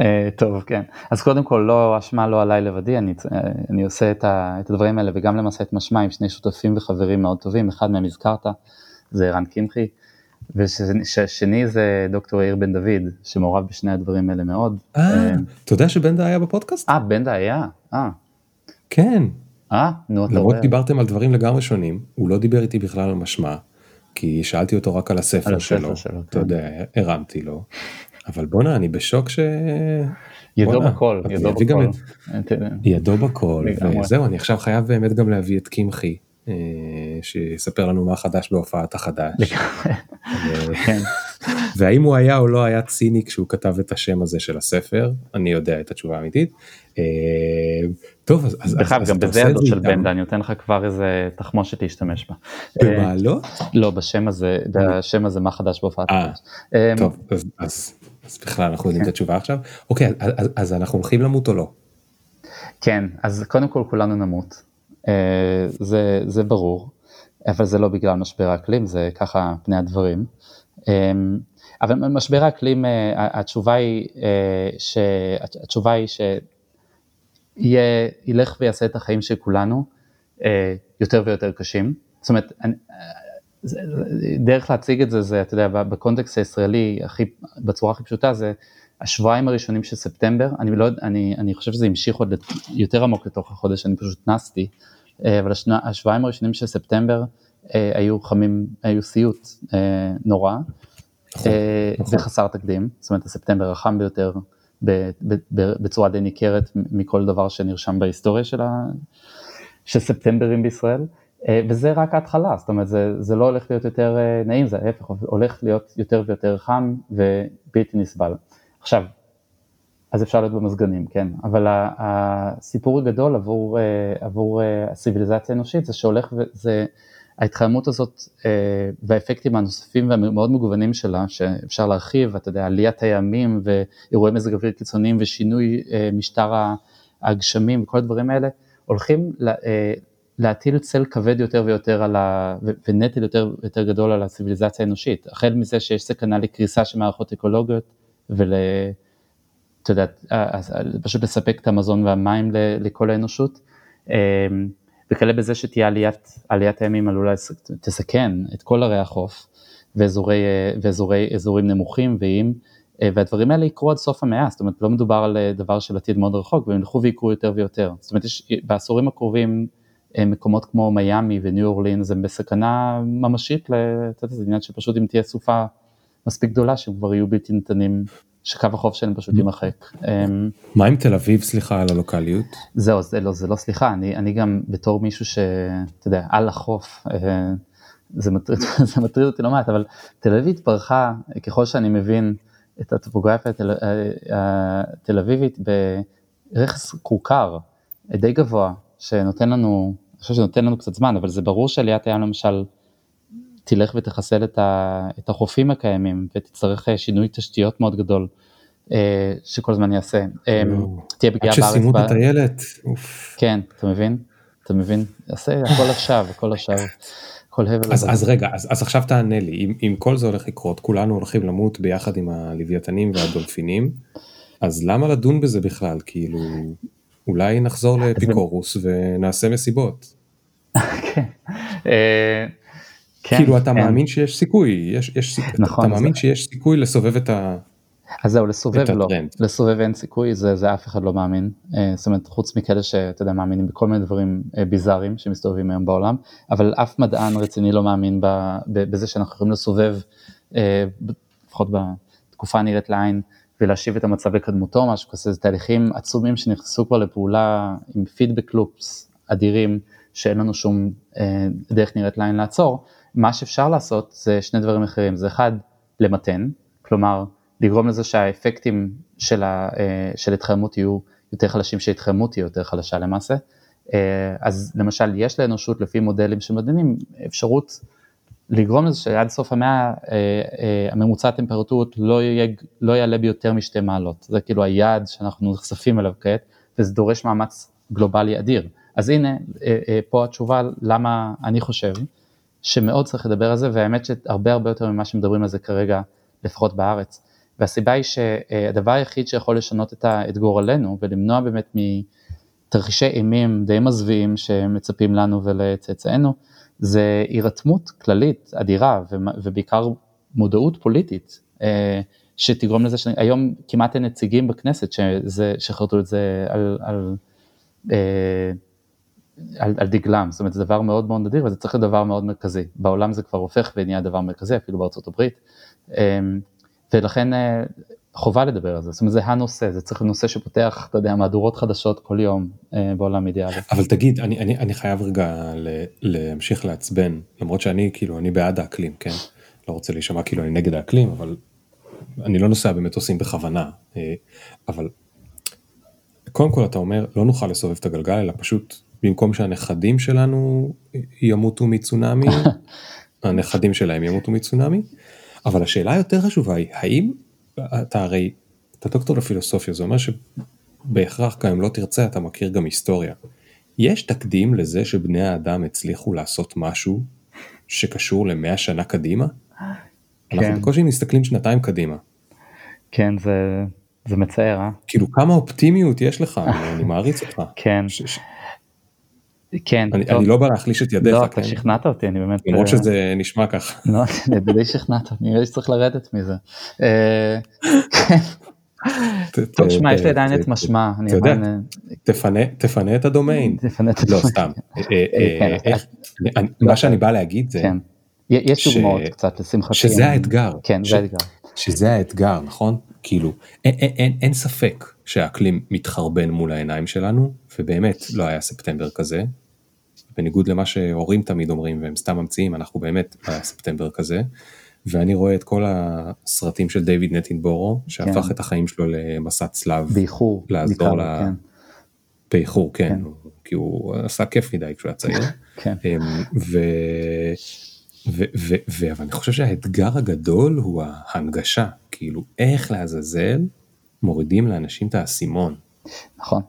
אה, טוב, כן. אז קודם כל, לא, אשמה לא עליי לבדי, אני, אה, אני עושה את, ה, את הדברים האלה, וגם למעשה את משמע עם שני שותפים וחברים מאוד טובים, אחד מהם הזכרת, זה רן קמחי. ושני זה דוקטור יאיר בן דוד, שמעורב בשני הדברים האלה מאוד. אה, אתה יודע שבנדה היה בפודקאסט? אה, בנדה היה? אה. כן. אה, נו, אתה למרות. דיברתם על דברים לגמרי שונים, הוא לא דיבר איתי בכלל על משמע, כי שאלתי אותו רק על על הספר הספר שלו, שלו, אתה כן. יודע, הרמתי לו, אבל בואנה, אני בשוק ש... ידו בכל, אז ידו בכל. ידו בכל. וזהו, אני עכשיו חייב באמת גם להביא את קמחי, אה, שיספר לנו מה חדש בהופעת החדש. אה, כן. והאם הוא היה או לא היה ציני כשהוא כתב את השם הזה של הספר, אני יודע את התשובה האמיתית. אה, טוב, אז, אז, דרך אגב, גם בזה ידו של. בנדה, אני נותן לך כבר איזה תחמושת להשתמש בה. אה, במעלות? לא, בשם הזה, בשם הזה מה חדש בהופעת אה, החדש. אה, טוב, אז, בכלל אנחנו יודעים את התשובה עכשיו. אוקיי, אז, אנחנו הולכים למות או לא? כן, אז קודם כל כולנו נמות, אה, זה, זה ברור, אבל זה לא בגלל משבר האקלים, זה ככה פני הדברים. אה, אבל משבר האקלים, אה, התשובה היא, אה, ש... התשובה היא שיהיה, ילך ויעשה את החיים של כולנו אה, יותר ויותר קשים. זאת אומרת, אה, דרך להציג את זה, זה, אתה יודע, בקונטקסט הישראלי, הכי, בצורה הכי פשוטה, זה השבועיים הראשונים של ספטמבר, אני לא, אני, אני חושב שזה המשיך עוד יותר עמוק לתוך החודש, אני פשוט נסתי, אה, אבל השנה, השבועיים הראשונים של ספטמבר אה, היו חמים, היו סיוט אה, נורא, נכון, נכון. וחסר תקדים, זאת אומרת הספטמבר החם ביותר בצורה די ניכרת מכל דבר שנרשם בהיסטוריה של, ה, של ספטמברים בישראל, וזה רק ההתחלה, זאת אומרת זה, זה לא הולך להיות יותר נעים, זה ההפך, הולך להיות יותר ויותר חם ובלתי נסבל. עכשיו, אז אפשר להיות במזגנים, כן, אבל הסיפור הגדול עבור, אה, עבור אה, הציוויליזציה האנושית זה שהולך וזה, ההתחממות הזאת אה, והאפקטים הנוספים והמאוד מגוונים שלה, שאפשר להרחיב, אתה יודע, עליית הימים ואירועי מזג אוויר קיצוניים ושינוי אה, משטר הגשמים וכל הדברים האלה, הולכים לה- אה, להטיל צל כבד יותר ויותר על ה... ונטל יותר ויותר גדול על הציוויליזציה האנושית, החל מזה שיש סכנה לקריסה של מערכות אקולוגיות ול... אתה יודע, אז- אז פשוט לספק את המזון והמים לכל האנושות, אה, וכלה בזה שתהיה עליית, עליית הימים עלולה תסכן את כל ערי החוף ואזורי, אה, ואזורי, אזורים נמוכים ואיים, אה, והדברים האלה יקרו עד סוף המאה, זאת אומרת לא מדובר על אה, דבר של עתיד מאוד רחוק, והם ילכו ויקרו יותר ויותר, זאת אומרת יש, בעשורים הקרובים אה, מקומות כמו מיאמי וניו אורלינס הם בסכנה ממשית, אתה יודע, זה עניין שפשוט אם תהיה סופה מספיק גדולה שהם כבר יהיו בלתי ניתנים, שקו החוף שלהם פשוט יימחק. אמ, מה עם תל אביב, סליחה על הלוקאליות? זהו, זה לא, זה לא סליחה, אני, אני גם בתור מישהו שאתה יודע, על החוף, אה, זה מטריד, זה מטריד אותי לא מעט, אבל תל אביב התברכה, ככל שאני מבין את הטופוגרפיה התל, אה, התל אביבית, ברכס כורכר די גבוה, שנותן לנו, אני חושב שנותן לנו קצת זמן, אבל זה ברור שעליית הים למשל תלך ותחסל את, ה, את החופים הקיימים ותצטרך אה, שינוי תשתיות מאוד גדול אה, שכל הזמן יעשה. אה. תהיה עד פגיעה בארץ. שסיימו את הטיילת. כן, אתה מבין? אתה מבין? עשה הכל עכשיו, הכל עכשיו, כל הבל אז. אז רגע, אז, אז עכשיו תענה לי, אם, אם כל זה הולך לקרות, כולנו הולכים למות ביחד עם הלוויתנים והדולפינים, אז למה לדון בזה בכלל? כאילו, אולי נחזור לאפיקורוס ונעשה מסיבות. כן. כאילו אתה כן. מאמין שיש סיכוי, יש, יש, סיכוי, נכון, אתה זה- מאמין שיש סיכוי לסובב את ה... אז זהו, לסובב לא. לסובב אין סיכוי, זה, זה אף אחד לא מאמין, אה, זאת אומרת חוץ מכאלה שאתה יודע מאמינים בכל מיני דברים אה, ביזאריים שמסתובבים היום בעולם, אבל אף מדען רציני לא מאמין ב, ב, בזה שאנחנו יכולים לסובב, אה, לפחות בתקופה הנראית לעין, ולהשיב את המצב לקדמותו, משהו כזה, זה תהליכים עצומים שנכנסו כבר לפעולה עם פידבק לופס אדירים, שאין לנו שום אה, דרך נראית לעין לעצור, מה שאפשר לעשות זה שני דברים אחרים, זה אחד, למתן, כלומר לגרום לזה שהאפקטים של, ה, אה, של התחממות יהיו יותר חלשים, שההתחממות תהיה יותר חלשה למעשה. אה, אז למשל יש לאנושות לפי מודלים שמדענים אפשרות לגרום לזה שעד סוף המאה אה, אה, הממוצע הטמפרטורות לא, לא יעלה ביותר משתי מעלות, זה כאילו היעד שאנחנו נחשפים אליו כעת וזה דורש מאמץ גלובלי אדיר. אז הנה אה, אה, פה התשובה למה אני חושב שמאוד צריך לדבר על זה והאמת שהרבה הרבה יותר ממה שמדברים על זה כרגע לפחות בארץ. והסיבה היא שהדבר היחיד שיכול לשנות את, ה, את גורלנו ולמנוע באמת מתרחישי אימים די מזוויעים שמצפים לנו ולצאצאינו, זה הירתמות כללית אדירה ובעיקר מודעות פוליטית שתגרום לזה שהיום כמעט אין נציגים בכנסת שחרטו את זה על, על, על, על דגלם, זאת אומרת זה דבר מאוד מאוד נדיר וזה צריך להיות דבר מאוד מרכזי, בעולם זה כבר הופך ונהיה דבר מרכזי אפילו בארצות הברית ולכן חובה לדבר על זה, זאת אומרת זה הנושא, זה צריך להיות נושא שפותח, אתה יודע, מהדורות חדשות כל יום אה, בעולם אידיאלי. אבל תגיד, אני, אני, אני חייב רגע להמשיך לעצבן, למרות שאני כאילו, אני בעד האקלים, כן? לא רוצה להישמע כאילו אני נגד האקלים, אבל אני לא נוסע במטוסים בכוונה, אה, אבל קודם כל אתה אומר, לא נוכל לסובב את הגלגל, אלא פשוט במקום שהנכדים שלנו ימותו מצונאמי, הנכדים שלהם ימותו מצונאמי, אבל השאלה היותר חשובה היא, האם אתה הרי, אתה דוקטור לפילוסופיה, זה אומר שבהכרח גם אם לא תרצה אתה מכיר גם היסטוריה. יש תקדים לזה שבני האדם הצליחו לעשות משהו שקשור למאה שנה קדימה? כן. אנחנו בקושי מסתכלים שנתיים קדימה. כן, זה, זה מצער, אה? כאילו כמה אופטימיות יש לך, אני מעריץ אותך. כן. ש, ש... כן, אני, אני לא בא להחליש את ידיך, לא, אתה כן? שכנעת אותי, אני באמת... למרות אה, שזה נשמע ככה. לא, די שכנעת, נראה לי שצריך לרדת מזה. אה, טוב, שמע, יש לי עדיין את משמע. אתה יודע, תפנה את הדומיין. תפנה את הדומיין. לא, סתם. אה, כן, מה שאני בא להגיד זה... כן. יש דוגמאות קצת, לשמחתי. שזה האתגר. כן, זה האתגר. שזה האתגר, נכון? כאילו, אין ספק שהאקלים מתחרבן מול העיניים שלנו, ובאמת לא היה ספטמבר כזה, בניגוד למה שהורים תמיד אומרים והם סתם ממציאים, אנחנו באמת בספטמבר כזה. ואני רואה את כל הסרטים של דיוויד נטינבורו, שהפך כן. את החיים שלו למסע צלב. באיחור. לעזור ל... כן. באיחור, כן, כן. כי הוא עשה כיף מדי כשהוא היה צעיר. כן. אמ, ו... ו... ו... ו... אבל אני חושב שהאתגר הגדול הוא ההנגשה, כאילו איך לעזאזל מורידים לאנשים את האסימון. נכון.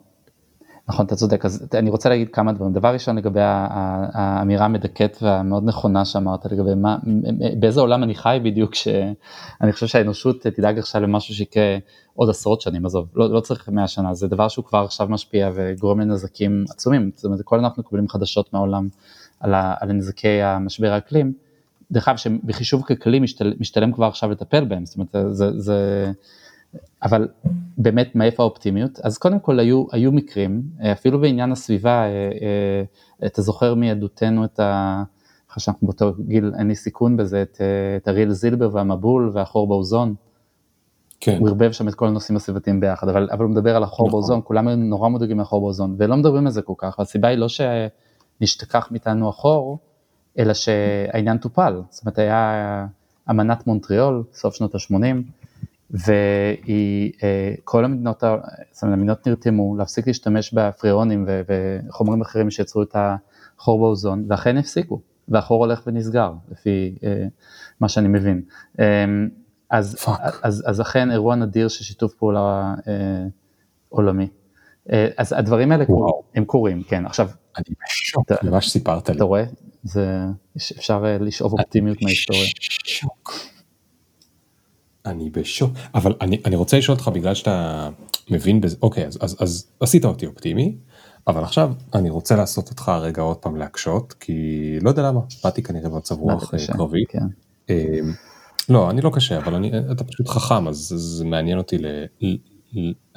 נכון, אתה צודק, אז אני רוצה להגיד כמה דברים. דבר ראשון לגבי האמירה המדכאת והמאוד נכונה שאמרת לגבי מה, באיזה עולם אני חי בדיוק, שאני חושב שהאנושות תדאג עכשיו למשהו שיקרה עוד עשרות שנים, עזוב, לא, לא צריך מאה שנה, זה דבר שהוא כבר עכשיו משפיע וגורם לנזקים עצומים, זאת אומרת, כל אנחנו מקבלים חדשות מהעולם על, ה, על נזקי המשבר האקלים, דרך אגב שבחישוב כלכלי משתל, משתלם כבר עכשיו לטפל בהם, זאת אומרת, זה, זה אבל באמת מאיפה האופטימיות? אז קודם כל היו, היו מקרים, אפילו בעניין הסביבה, אה, אה, אתה זוכר מילדותנו את ה... אחרי שאנחנו באותו גיל אין לי סיכון בזה, את, אה, את אריאל זילבר והמבול והחור באוזון. כן. הוא ערבב שם את כל הנושאים הסביבתיים ביחד, אבל, אבל הוא מדבר על החור נכון. באוזון, כולם היו נורא מודאגים מהחור באוזון, ולא מדברים על זה כל כך, הסיבה היא לא שנשתכח מאיתנו החור, אלא שהעניין טופל, זאת אומרת היה אמנת מונטריאול, סוף שנות ה-80, וכל המדינות, זאת אומרת, המדינות נרתמו להפסיק להשתמש בפריאונים וחומרים אחרים שיצרו את החור באוזון, ואכן הפסיקו, והחור הולך ונסגר, לפי אה, מה שאני מבין. אמ, אז, אז, אז אכן אירוע נדיר של שיתוף פעולה אה, עולמי. אה, אז הדברים האלה קור, הם קורים, כן. עכשיו, אני בשוק ממה שסיפרת לי. אתה רואה? זה, אפשר לשאוב אופטימיות מההיסטוריה. שוק. אני בשוק, אבל אני, אני רוצה לשאול אותך בגלל שאתה מבין בזה, אוקיי, אז, אז, אז עשית אותי אופטימי, אבל עכשיו אני רוצה לעשות אותך רגע עוד פעם להקשות, כי לא יודע למה, באתי כנראה במצב רוח אה, קרבי. כן. אמ, לא, אני לא קשה, אבל אני, אתה פשוט חכם, אז זה מעניין אותי, ל, ל,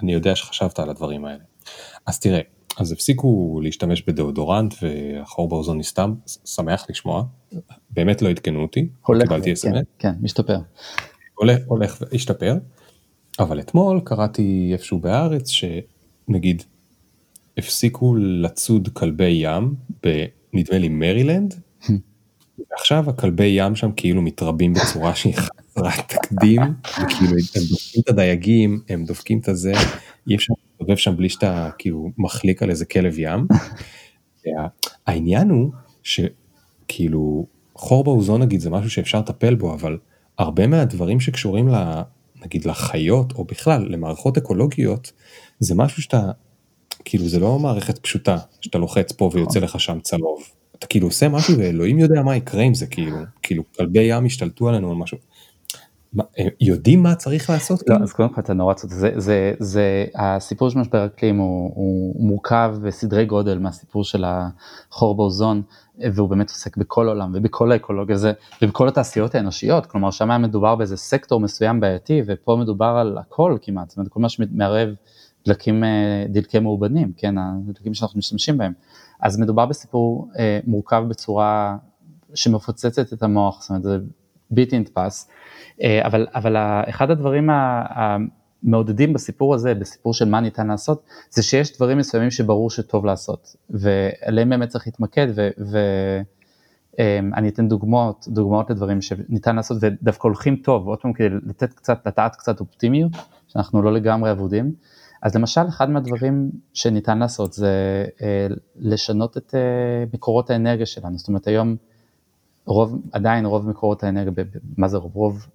אני יודע שחשבת על הדברים האלה. אז תראה, אז הפסיקו להשתמש בדאודורנט והחור באוזון נסתם, שמח לשמוע, באמת לא עדכנו אותי, קיבלתי כן, כן, כן, משתפר. הולך, הולך והשתפר, אבל אתמול קראתי איפשהו בארץ שנגיד הפסיקו לצוד כלבי ים בנדמה לי מרילנד, ועכשיו הכלבי ים שם כאילו מתרבים בצורה שהיא חסרת תקדים, וכאילו הם דופקים את הדייגים, הם דופקים את הזה, אי אפשר להסתובב שם בלי שאתה כאילו מחליק על איזה כלב ים. העניין הוא שכאילו חור באוזון נגיד זה משהו שאפשר לטפל בו, אבל הרבה מהדברים שקשורים ל... נגיד לחיות או בכלל למערכות אקולוגיות זה משהו שאתה כאילו זה לא מערכת פשוטה שאתה לוחץ פה ויוצא לך שם צלוב. אתה כאילו עושה משהו ואלוהים יודע מה יקרה עם זה כאילו כאילו כלבי ים השתלטו עלינו על משהו. הם יודעים מה צריך לעשות? לא? אז קודם כל אתה נורא צודק, זה, זה, זה, הסיפור של משבר אקלים הוא, הוא מורכב בסדרי גודל מהסיפור של החור באוזון, והוא באמת עוסק בכל העולם ובכל האקולוגיה הזה, ובכל התעשיות האנושיות, כלומר שם היה מדובר באיזה סקטור מסוים בעייתי, ופה מדובר על הכל כמעט, זאת אומרת כל מה שמערב דלקים, אה, דלקי מאובנים, כן, הדלקים שאנחנו משתמשים בהם, אז מדובר בסיפור אה, מורכב בצורה שמפוצצת את המוח, זאת אומרת זה בלתי נתפס. אה, אבל, אבל אחד הדברים המעודדים בסיפור הזה, בסיפור של מה ניתן לעשות, זה שיש דברים מסוימים שברור שטוב לעשות, ועליהם באמת צריך להתמקד, ואני אתן דוגמאות, דוגמאות לדברים שניתן לעשות ודווקא הולכים טוב, עוד פעם כדי לתת קצת, לטעת קצת אופטימיות, שאנחנו לא לגמרי אבודים. אז למשל אחד מהדברים שניתן לעשות זה אה, לשנות את אה, מקורות האנרגיה שלנו, זאת אומרת היום רוב, עדיין רוב מקורות האנרגיה, מה זה רוב? רוב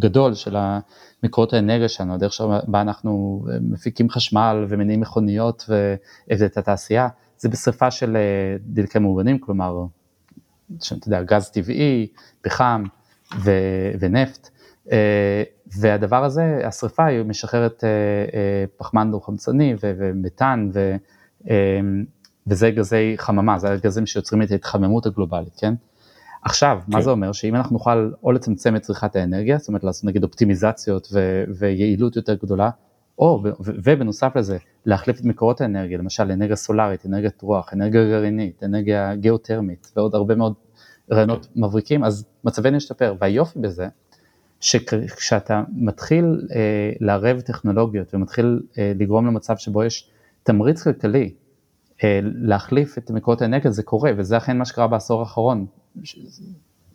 גדול של המקורות האנרגיה שלנו, הדרך שבה אנחנו מפיקים חשמל ומניעים מכוניות ואת התעשייה, זה בשריפה של אה, דלקי מאובנים, כלומר, שאתה יודע, גז טבעי, פחם ו- ונפט, אה, והדבר הזה, השריפה היא משחררת אה, פחמן דו-חמצני ומתאן, ו- וזה גזי חממה, זה הגזים שיוצרים את ההתחממות הגלובלית, כן? עכשיו, כן. מה זה אומר? שאם אנחנו נוכל או לצמצם את צריכת האנרגיה, זאת אומרת לעשות נגיד אופטימיזציות ו- ויעילות יותר גדולה, או, ו- ובנוסף לזה, להחליף את מקורות האנרגיה, למשל אנרגיה סולארית, אנרגיית רוח, אנרגיה גרעינית, אנרגיה גיאותרמית, ועוד הרבה מאוד רעיונות כן. מבריקים, אז מצבנו ישתפר, והיופי בזה, שכשאתה מתחיל אה, לערב טכנולוגיות ומתחיל אה, לגרום למצב שבו יש תמריץ כלכלי אה, להחליף את מקורות האנרגיה, זה קורה, וזה אכן מה שקרה בעשור האחרון,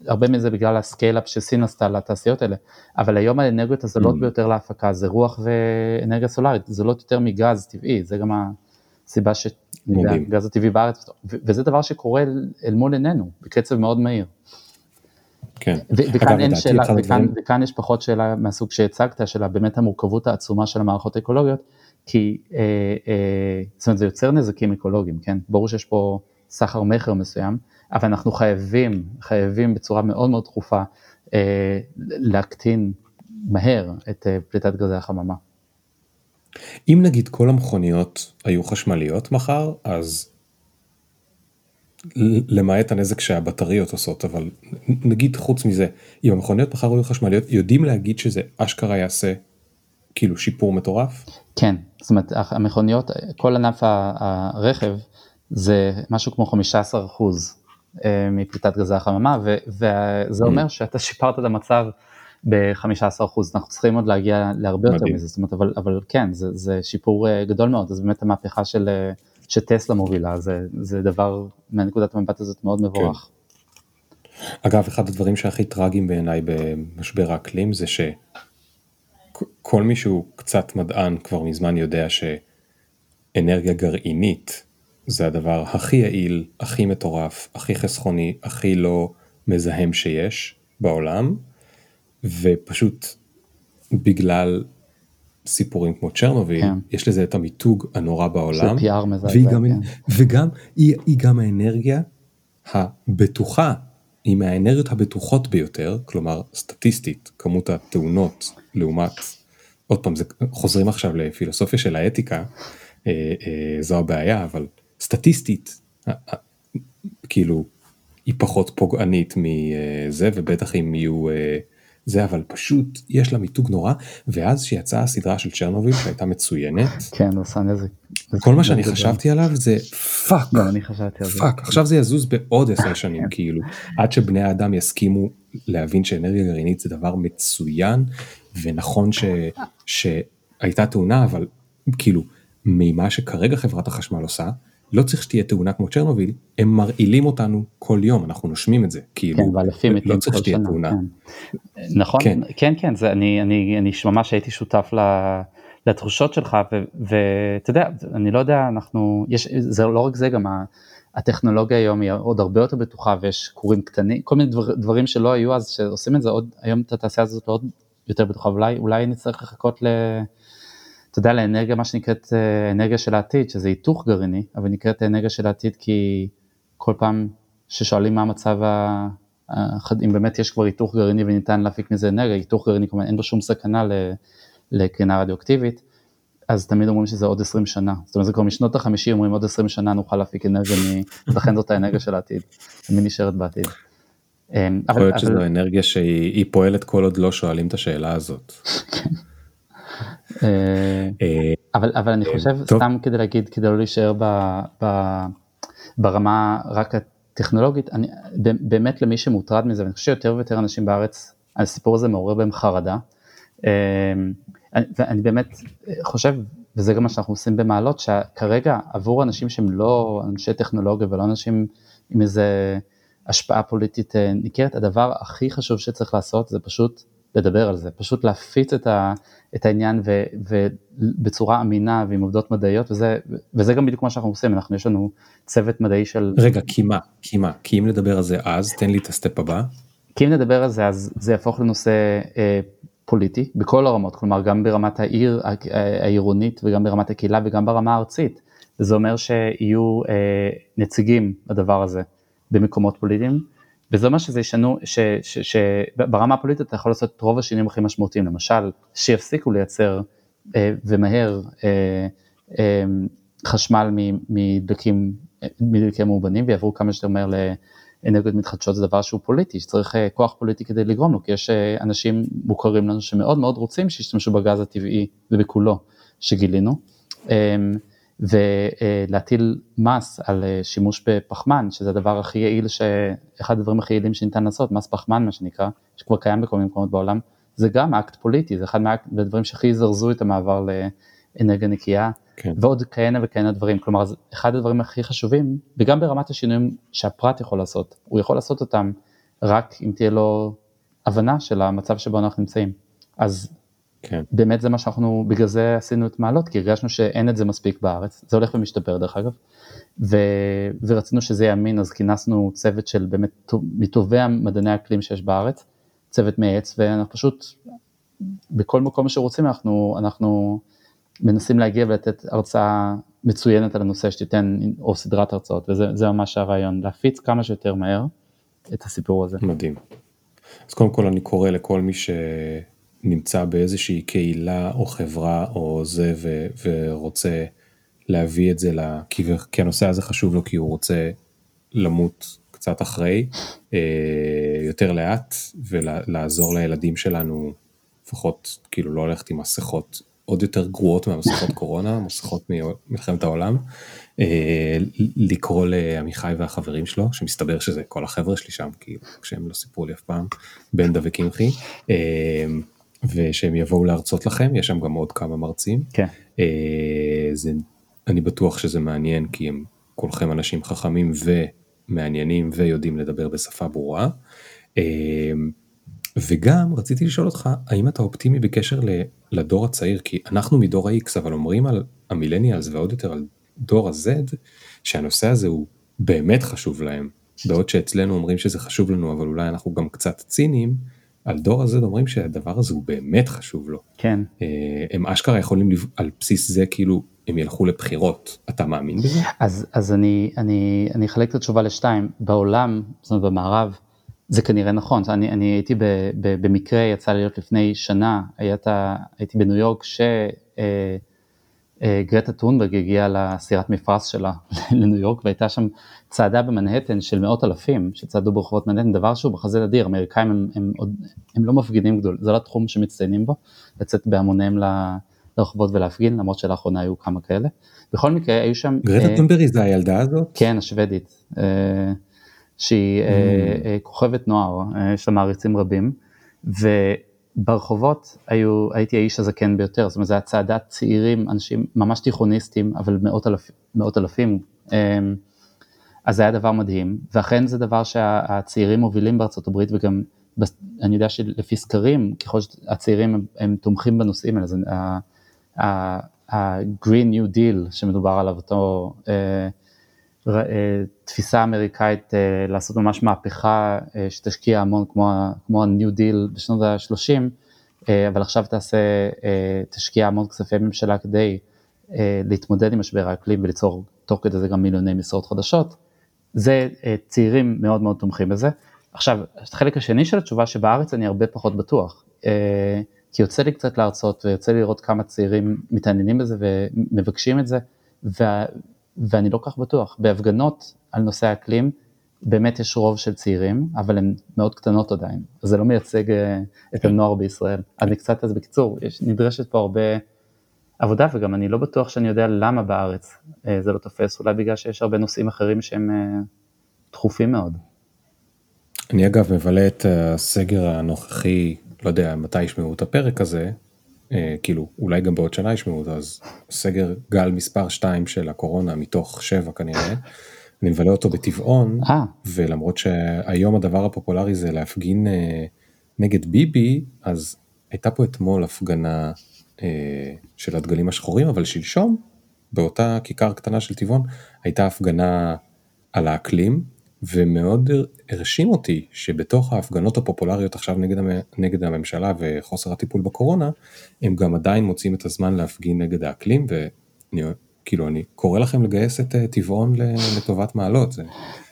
הרבה מזה בגלל ה scale-up שסין עשתה לתעשיות האלה, אבל היום האנרגיות הזולות mm. ביותר להפקה זה רוח ואנרגיה סולארית, זולות יותר מגז טבעי, זה גם הסיבה שגז הטבעי בארץ, וזה דבר שקורה אל מול עינינו, בקצב מאוד מהיר. כן. וכאן אין שאלה, וכאן, וכאן יש פחות שאלה מהסוג שהצגת, של באמת המורכבות העצומה של המערכות האקולוגיות, כי אה, אה, זאת אומרת זה יוצר נזקים אקולוגיים, כן? ברור שיש פה סחר מכר מסוים, אבל אנחנו חייבים, חייבים בצורה מאוד מאוד דחופה אה, להקטין מהר את אה, פליטת גזי החממה. אם נגיד כל המכוניות היו חשמליות מחר, אז למעט הנזק שהבטריות עושות, אבל נגיד חוץ מזה, אם המכוניות מחר היו חשמליות, יודעים להגיד שזה אשכרה יעשה כאילו שיפור מטורף? כן, זאת אומרת המכוניות, כל ענף הרכב זה משהו כמו 15 אחוז מפליטת גזי החממה, וזה אומר mm. שאתה שיפרת את המצב ב-15%, אנחנו צריכים עוד להגיע להרבה יותר מזה, זאת אומרת, אבל, אבל כן, זה, זה שיפור אה, גדול מאוד, אז באמת המהפכה של, אה, שטסלה מובילה, זה, זה דבר מהנקודת המבט הזאת מאוד מבורך. כן. אגב, אחד הדברים שהכי טרגיים בעיניי במשבר האקלים זה שכל מי שהוא קצת מדען כבר מזמן יודע שאנרגיה גרעינית זה הדבר הכי יעיל, הכי מטורף, הכי חסכוני, הכי לא מזהם שיש בעולם, ופשוט בגלל סיפורים כמו צ'רנוביל, כן. יש לזה את המיתוג הנורא בעולם, PR מזעזע, והיא גם, כן. וגם היא, היא גם האנרגיה הבטוחה, היא מהאנרגיות הבטוחות ביותר, כלומר סטטיסטית, כמות התאונות לעומת, עוד פעם, זה, חוזרים עכשיו לפילוסופיה של האתיקה, אה, אה, זו הבעיה, אבל סטטיסטית, כאילו, היא פחות פוגענית מזה, ובטח אם יהיו אה, זה, אבל פשוט יש לה מיתוג נורא, ואז שיצאה הסדרה של צ'רנוביל שהייתה מצוינת, כן, עושה נזק. כל מה שאני חשבתי עליו זה fuck, גם אני חשבתי על זה. fuck, עכשיו זה יזוז בעוד עשר שנים, כן. כאילו, עד שבני האדם יסכימו להבין שאנרגיה גרעינית זה דבר מצוין, ונכון שהייתה תאונה, אבל כאילו, ממה שכרגע חברת החשמל עושה, לא צריך שתהיה תאונה כמו צ'רנוביל, הם מרעילים אותנו כל יום, אנחנו נושמים את זה, כאילו, כן, ואלפים מתים לא צריך שתהיה תאונה. כן. נכון, כן, כן, כן זה, אני, אני, אני ממש הייתי שותף ל, לתחושות שלך, ואתה יודע, אני לא יודע, אנחנו, יש, זה לא רק זה, גם הטכנולוגיה היום היא עוד הרבה יותר בטוחה, ויש כורים קטנים, כל מיני דבר, דברים שלא היו אז, שעושים את זה עוד, היום את התעשייה הזאת עוד יותר בטוחה, אולי, אולי נצטרך לחכות ל... אתה יודע, לאנרגיה, מה שנקראת אה, אנרגיה של העתיד, שזה היתוך גרעיני, אבל נקראת אנרגיה של העתיד כי כל פעם ששואלים מה המצב אם באמת יש כבר היתוך גרעיני וניתן להפיק מזה אנרגיה, היתוך גרעיני כמובן אין בו שום סכנה לקרינה רדיואקטיבית, אז תמיד אומרים שזה עוד 20 שנה, זאת אומרת זה כבר משנות ה-50 אומרים עוד 20 שנה נוכל להפיק אנרגיה, לכן זאת האנרגיה של העתיד, ומי נשארת בעתיד. אמ, יכול להיות שזו אנרגיה שהיא פועלת כל עוד לא שואלים את השאלה הזאת. כן. אה, אבל, אבל אני חושב, סתם כדי להגיד, כדי לא להישאר ברמה רק הטכנולוגית, אני, באמת למי שמוטרד מזה, ואני חושב שיותר ויותר אנשים בארץ, הסיפור הזה מעורר בהם חרדה. ואני באמת חושב, וזה גם מה שאנחנו עושים במעלות, שכרגע עבור אנשים שהם לא אנשי טכנולוגיה ולא אנשים עם איזה השפעה פוליטית אה, ניכרת, הדבר הכי חשוב שצריך לעשות זה פשוט לדבר על זה, פשוט להפיץ את, ה, את העניין ו, ובצורה אמינה ועם עובדות מדעיות וזה, וזה גם בדיוק מה שאנחנו עושים, אנחנו יש לנו צוות מדעי של... רגע, כי מה? כי מה? כי אם נדבר על זה אז, תן לי את הסטפ הבא. כי אם נדבר על זה אז זה יהפוך לנושא אה, פוליטי בכל הרמות, כלומר גם ברמת העיר העירונית וגם ברמת הקהילה וגם ברמה הארצית. זה אומר שיהיו אה, נציגים לדבר הזה במקומות פוליטיים, וזה אומר שזה ישנו, שברמה הפוליטית אתה יכול לעשות את רוב השינויים הכי משמעותיים, למשל שיפסיקו לייצר אה, ומהר אה, אה, חשמל מדלקים, מדלקים מאובנים ויעברו כמה שיותר מהר אנרגיות מתחדשות זה דבר שהוא פוליטי, שצריך אה, כוח פוליטי כדי לגרום לו, כי יש אה, אנשים מוכרים לנו שמאוד מאוד רוצים שישתמשו בגז הטבעי ובכולו שגילינו, אמ, ולהטיל מס על אה, שימוש בפחמן, שזה הדבר הכי יעיל, אחד הדברים הכי יעילים שניתן לעשות, מס פחמן מה שנקרא, שכבר קיים בכל מיני מקומות בעולם, זה גם אקט פוליטי, זה אחד מהדברים שהכי יזרזו את המעבר לאנרגיה נקייה. כן. ועוד כהנה וכהנה דברים, כלומר אחד הדברים הכי חשובים, וגם ברמת השינויים שהפרט יכול לעשות, הוא יכול לעשות אותם רק אם תהיה לו הבנה של המצב שבו אנחנו נמצאים. אז כן. באמת זה מה שאנחנו, בגלל זה עשינו את מעלות, כי הרגשנו שאין את זה מספיק בארץ, זה הולך ומשתפר דרך אגב, ו, ורצינו שזה יהיה אמין, אז כינסנו צוות של באמת מטובי המדעני האקלים שיש בארץ, צוות מייעץ, ואנחנו פשוט, בכל מקום שרוצים אנחנו, אנחנו מנסים להגיע ולתת הרצאה מצוינת על הנושא שתיתן, או סדרת הרצאות, וזה ממש הרעיון, להפיץ כמה שיותר מהר את הסיפור הזה. מדהים. אז קודם כל אני קורא לכל מי שנמצא באיזושהי קהילה או חברה או זה ו, ורוצה להביא את זה, לה, כי, כי הנושא הזה חשוב לו כי הוא רוצה למות קצת אחרי, אה, יותר לאט, ולעזור לילדים שלנו, לפחות כאילו לא ללכת עם מסכות עוד יותר גרועות מהמסכות קורונה, מסכות ממלחמת העולם, אה, לקרוא לעמיחי והחברים שלו, שמסתבר שזה כל החבר'ה שלי שם, כי כשהם לא סיפרו לי אף פעם, בנדה וקמחי, אה, ושהם יבואו להרצות לכם, יש שם גם עוד כמה מרצים. כן. אה, זה, אני בטוח שזה מעניין, כי הם כולכם אנשים חכמים ומעניינים ויודעים לדבר בשפה ברורה. וגם רציתי לשאול אותך, האם אתה אופטימי בקשר לדור הצעיר? כי אנחנו מדור ה-X, אבל אומרים על המילניאלס ועוד יותר על דור ה-Z, שהנושא הזה הוא באמת חשוב להם. בעוד שאצלנו אומרים שזה חשוב לנו, אבל אולי אנחנו גם קצת ציניים, על דור ה-Z אומרים שהדבר הזה הוא באמת חשוב לו. כן. אה, הם אשכרה יכולים על בסיס זה כאילו הם ילכו לבחירות. אתה מאמין בזה? אז, אז אני, אני, אני אחלק את התשובה לשתיים. בעולם, זאת אומרת במערב, זה כנראה נכון, אני, אני הייתי ב, ב, במקרה, יצא לי להיות לפני שנה, היית, הייתי בניו יורק כשגרטה אה, אה, טונברג הגיעה לסירת מפרס שלה לניו יורק והייתה שם צעדה במנהטן של מאות אלפים שצעדו ברחובות מנהטן, דבר שהוא בחזית אדיר, אמריקאים הם, הם, הם, הם לא מפגינים גדול, זה לא תחום שמצטיינים בו, לצאת בהמוניהם לרחובות ולהפגין, למרות שלאחרונה היו כמה כאלה. בכל מקרה היו שם... גרטה אה, טונברג זה הילדה הזאת? כן, השוודית. אה, שהיא mm. uh, כוכבת נוער, יש לה מעריצים רבים, וברחובות היו, הייתי האיש הזקן ביותר, זאת אומרת היה צעדת צעירים, אנשים ממש תיכוניסטים, אבל מאות, אלפ, מאות אלפים, um, אז זה היה דבר מדהים, ואכן זה דבר שהצעירים מובילים בארצות הברית, וגם אני יודע שלפי סקרים, ככל שהצעירים הם, הם תומכים בנושאים האלה, זה ה-Green New Deal שמדובר עליו, אותו uh, אה, תפיסה אמריקאית אה, לעשות ממש מהפכה אה, שתשקיע המון כמו, ה-New Deal בשנות ה-30, אבל עכשיו תעשה, תשקיע המון כספי ממשלה כדי להתמודד עם משבר האקלים וליצור תוך כדי זה גם מיליוני משרות חדשות. זה צעירים מאוד מאוד תומכים בזה. עכשיו, החלק השני של התשובה שבארץ אני הרבה פחות בטוח, אה, כי יוצא לי קצת להרצות ויוצא לי לראות כמה צעירים מתעניינים בזה ומבקשים את זה, ואני לא כך בטוח. בהפגנות על נושא האקלים, באמת יש רוב של צעירים, אבל הן מאוד קטנות עדיין, אז זה לא מייצג אה, את כן. הנוער בישראל. אני קצת, אז בקיצור, יש, נדרשת פה הרבה עבודה, וגם אני לא בטוח שאני יודע למה בארץ אה, זה לא תופס, אולי בגלל שיש הרבה נושאים אחרים שהם אה, דחופים מאוד. אני אגב מבלה את הסגר הנוכחי, לא יודע מתי ישמעו את הפרק הזה, כאילו אולי גם בעוד שנה ישמעו אותו, אז סגר גל מספר 2 של הקורונה מתוך 7 כנראה, אני מבלה אותו בטבעון, אה, ולמרות שהיום הדבר הפופולרי זה להפגין אה, נגד ביבי, אז הייתה פה אתמול הפגנה אה, של הדגלים השחורים, אבל שלשום, באותה כיכר קטנה של טבעון, הייתה הפגנה על האקלים, ומאוד הרשים אותי שבתוך ההפגנות הפופולריות עכשיו נגד, נגד הממשלה וחוסר הטיפול בקורונה, הם גם עדיין מוצאים את הזמן להפגין נגד האקלים, ואני כאילו אני קורא לכם לגייס את אה, טבעון לטובת מעלות, זה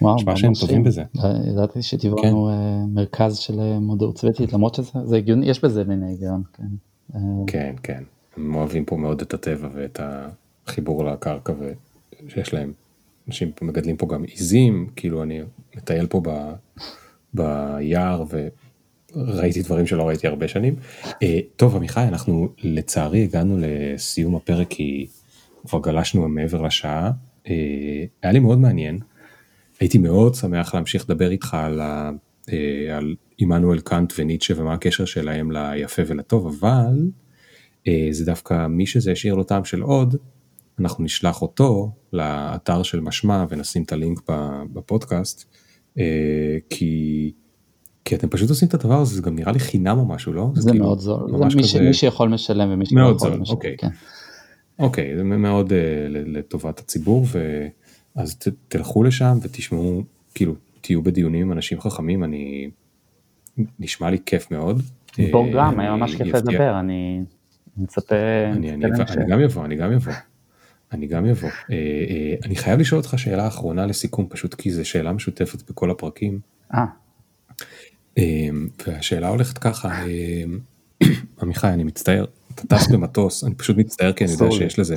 נשמע שהם. טובים בזה. אה, ידעתי שטבעון כן. הוא אה, מרכז של מודעות סביבתית, למרות שזה זה הגיוני, יש בזה מין היגיון, כן. כן, כן. הם אוהבים פה מאוד את הטבע ואת החיבור לקרקע ושיש להם, אנשים מגדלים פה גם עיזים, כאילו אני מטייל פה ב, ביער וראיתי דברים שלא ראיתי הרבה שנים. אה, טוב, עמיחי, אנחנו לצערי הגענו לסיום הפרק כי כבר גלשנו מעבר לשעה. אה, היה לי מאוד מעניין. הייתי מאוד שמח להמשיך לדבר איתך על, ה, אה, על עמנואל קאנט וניטשה ומה הקשר שלהם ליפה ולטוב, אבל זה דווקא מי שזה השאיר לו טעם של עוד, אנחנו נשלח אותו לאתר של משמע ונשים את הלינק בפודקאסט, אה, כי, כי אתם פשוט עושים את הדבר הזה, זה גם נראה לי חינם או משהו, לא? זה כאילו מאוד זול, זה מי ש- כזה- מי שיכול משלם ומי שלא מאוד זול, משלם, אוקיי. כן. אוקיי, זה מאוד uh, לטובת הציבור, ו... אז ת, תלכו לשם ותשמעו, כאילו, תהיו בדיונים עם אנשים חכמים, אני... נשמע לי כיף מאוד. בוא אה, גם, היה ממש כיף לדבר, אני מצפה... אני. גם אבוא, אני גם אבוא. אני גם אבוא. אה, אה, אני חייב לשאול אותך שאלה אחרונה לסיכום, פשוט כי זו שאלה משותפת בכל הפרקים. אה, אה, והשאלה הולכת ככה, אה, עמיחי, אני מצטער, אתה טס במטוס, אני פשוט מצטער כי אני יודע שיש לזה.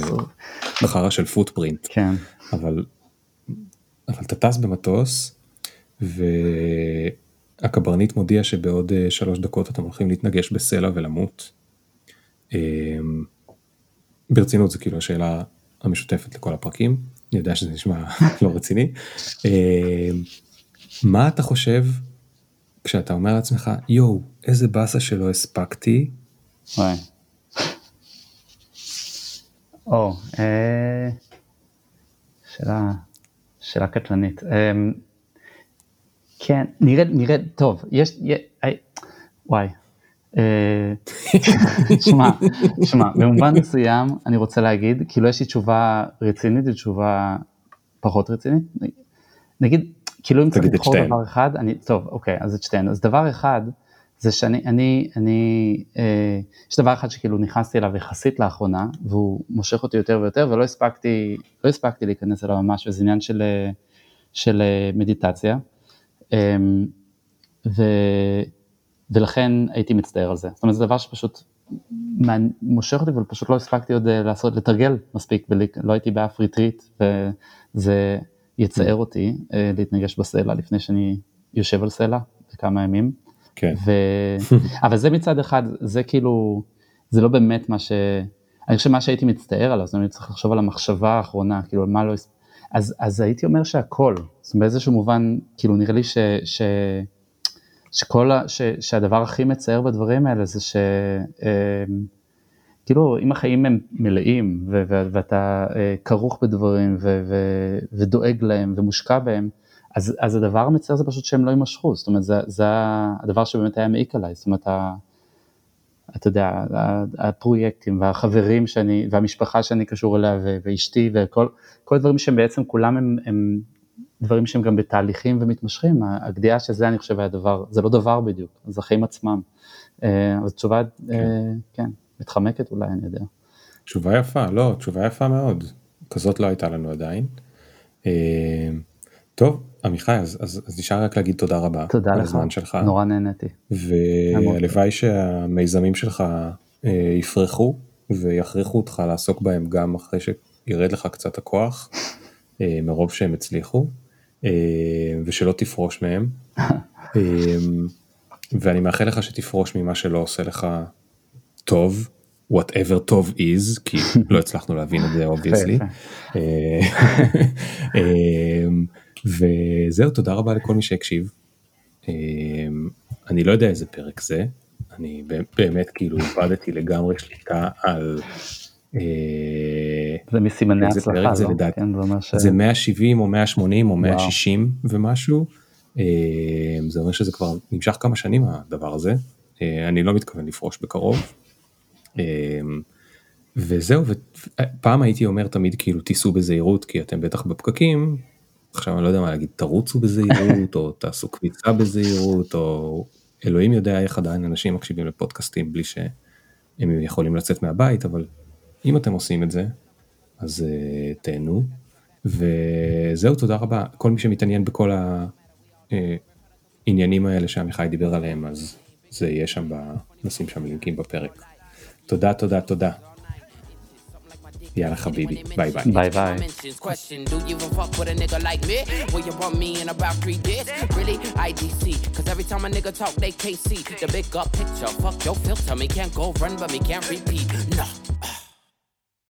חרא של פוטפרינט. כן. אבל, אבל אתה טס במטוס והקברניט מודיע שבעוד אה, שלוש דקות אתם הולכים להתנגש בסלע ולמות. אה, ברצינות זה כאילו השאלה המשותפת לכל הפרקים, אני יודע שזה נשמע לא רציני. אה, מה אתה חושב כשאתה אומר לעצמך יואו איזה באסה שלא הספקתי וואי. או, אה, שאלה, קטלנית. אה, כן, נרד, נרד, טוב, יש, וואי. אה, שמע, שמע, במובן מסוים אני רוצה להגיד, כאילו יש לי תשובה רצינית ותשובה פחות רצינית. נגיד, כאילו אם צריך לבחור. דבר אחד, אני, טוב, אוקיי, אז את שתיהן. אז דבר אחד, זה שאני, אני, אני, אה, יש דבר אחד שכאילו נכנסתי אליו יחסית לאחרונה, והוא מושך אותי יותר ויותר, ולא הספקתי, לא הספקתי להיכנס אליו ממש, וזה עניין של, אה, של אה, מדיטציה. אה, ו, ולכן הייתי מצטער על זה. זאת אומרת, זה דבר שפשוט מושך אותי, אבל פשוט לא הספקתי עוד אה, לעשות, לתרגל מספיק, ולא הייתי באף ריטריט, וזה יצער אותי אה, להתנגש בסלע לפני שאני יושב על סלע בכמה ימים. כן ו... אבל זה מצד אחד, זה כאילו, זה לא באמת מה ש... אני חושב מה שהייתי מצטער עליו, זאת אומרת, צריך לחשוב על המחשבה האחרונה, כאילו, על מה לא... אז, אז הייתי אומר שהכל, זאת אומרת, באיזשהו מובן, כאילו, נראה לי ש... ש... שכל ה... ש... שהדבר הכי מצער בדברים האלה זה ש... אמ, כאילו, אם החיים הם מלאים, ו... ו... ואתה אה, כרוך בדברים, ו... ו... ודואג להם, ומושקע בהם, אז, אז הדבר המצער זה פשוט שהם לא יימשכו, זאת אומרת, זה, זה הדבר שבאמת היה מעיק עליי, זאת אומרת, ה, אתה יודע, הפרויקטים והחברים שאני, והמשפחה שאני קשור אליה, ואשתי, וכל כל הדברים שהם בעצם כולם הם, הם דברים שהם גם בתהליכים ומתמשכים, הגדיעה של זה אני חושב היה דבר, זה לא דבר בדיוק, זה החיים עצמם. אה, אז תשובה, אה, כן, מתחמקת אולי, אני יודע. תשובה יפה, לא, תשובה יפה מאוד. כזאת לא הייתה לנו עדיין. אה, טוב, עמיחי, אז, אז, אז נשאר רק להגיד תודה רבה. תודה לך, הזמן שלך. נורא נהניתי. והלוואי שהמיזמים שלך יפרחו ויכריחו אותך לעסוק בהם גם אחרי שירד לך קצת הכוח, מרוב שהם הצליחו, ושלא תפרוש מהם. אה, ואני מאחל לך שתפרוש ממה שלא עושה לך טוב, whatever טוב is, כי לא הצלחנו להבין את זה obviously. אה, אה, וזהו, תודה רבה לכל מי שהקשיב. אה, אני לא יודע איזה פרק זה, אני באמת כאילו איבדתי לגמרי שליטה על... זה מסימני איזה הצלחה, זה לא? לדעתי. כן, זה אומר ש... זה 170 או 180 או וואו. 160 ומשהו. אה, זה אומר שזה כבר נמשך כמה שנים הדבר הזה. אה, אני לא מתכוון לפרוש בקרוב. אה, וזהו, ופעם הייתי אומר תמיד כאילו תיסעו בזהירות כי אתם בטח בפקקים. עכשיו אני לא יודע מה להגיד, תרוצו בזהירות או תעשו קפיצה בזהירות או אלוהים יודע איך עדיין אנשים מקשיבים לפודקאסטים בלי שהם יכולים לצאת מהבית, אבל אם אתם עושים את זה, אז uh, תהנו. וזהו, תודה רבה. כל מי שמתעניין בכל העניינים האלה שעמיחי דיבר עליהם, אז זה יהיה שם, ב... נשים שם לינקים בפרק. תודה, תודה, תודה. יאללה חביבי, ביי ביי. ביי ביי. Question, do you even fuck with a nigga like me? Will you bump me in about three days? Really? IDC. Cause every time a nigga talk, they can't see the big up picture. Fuck your filter, me can't go run, but me can't repeat. No.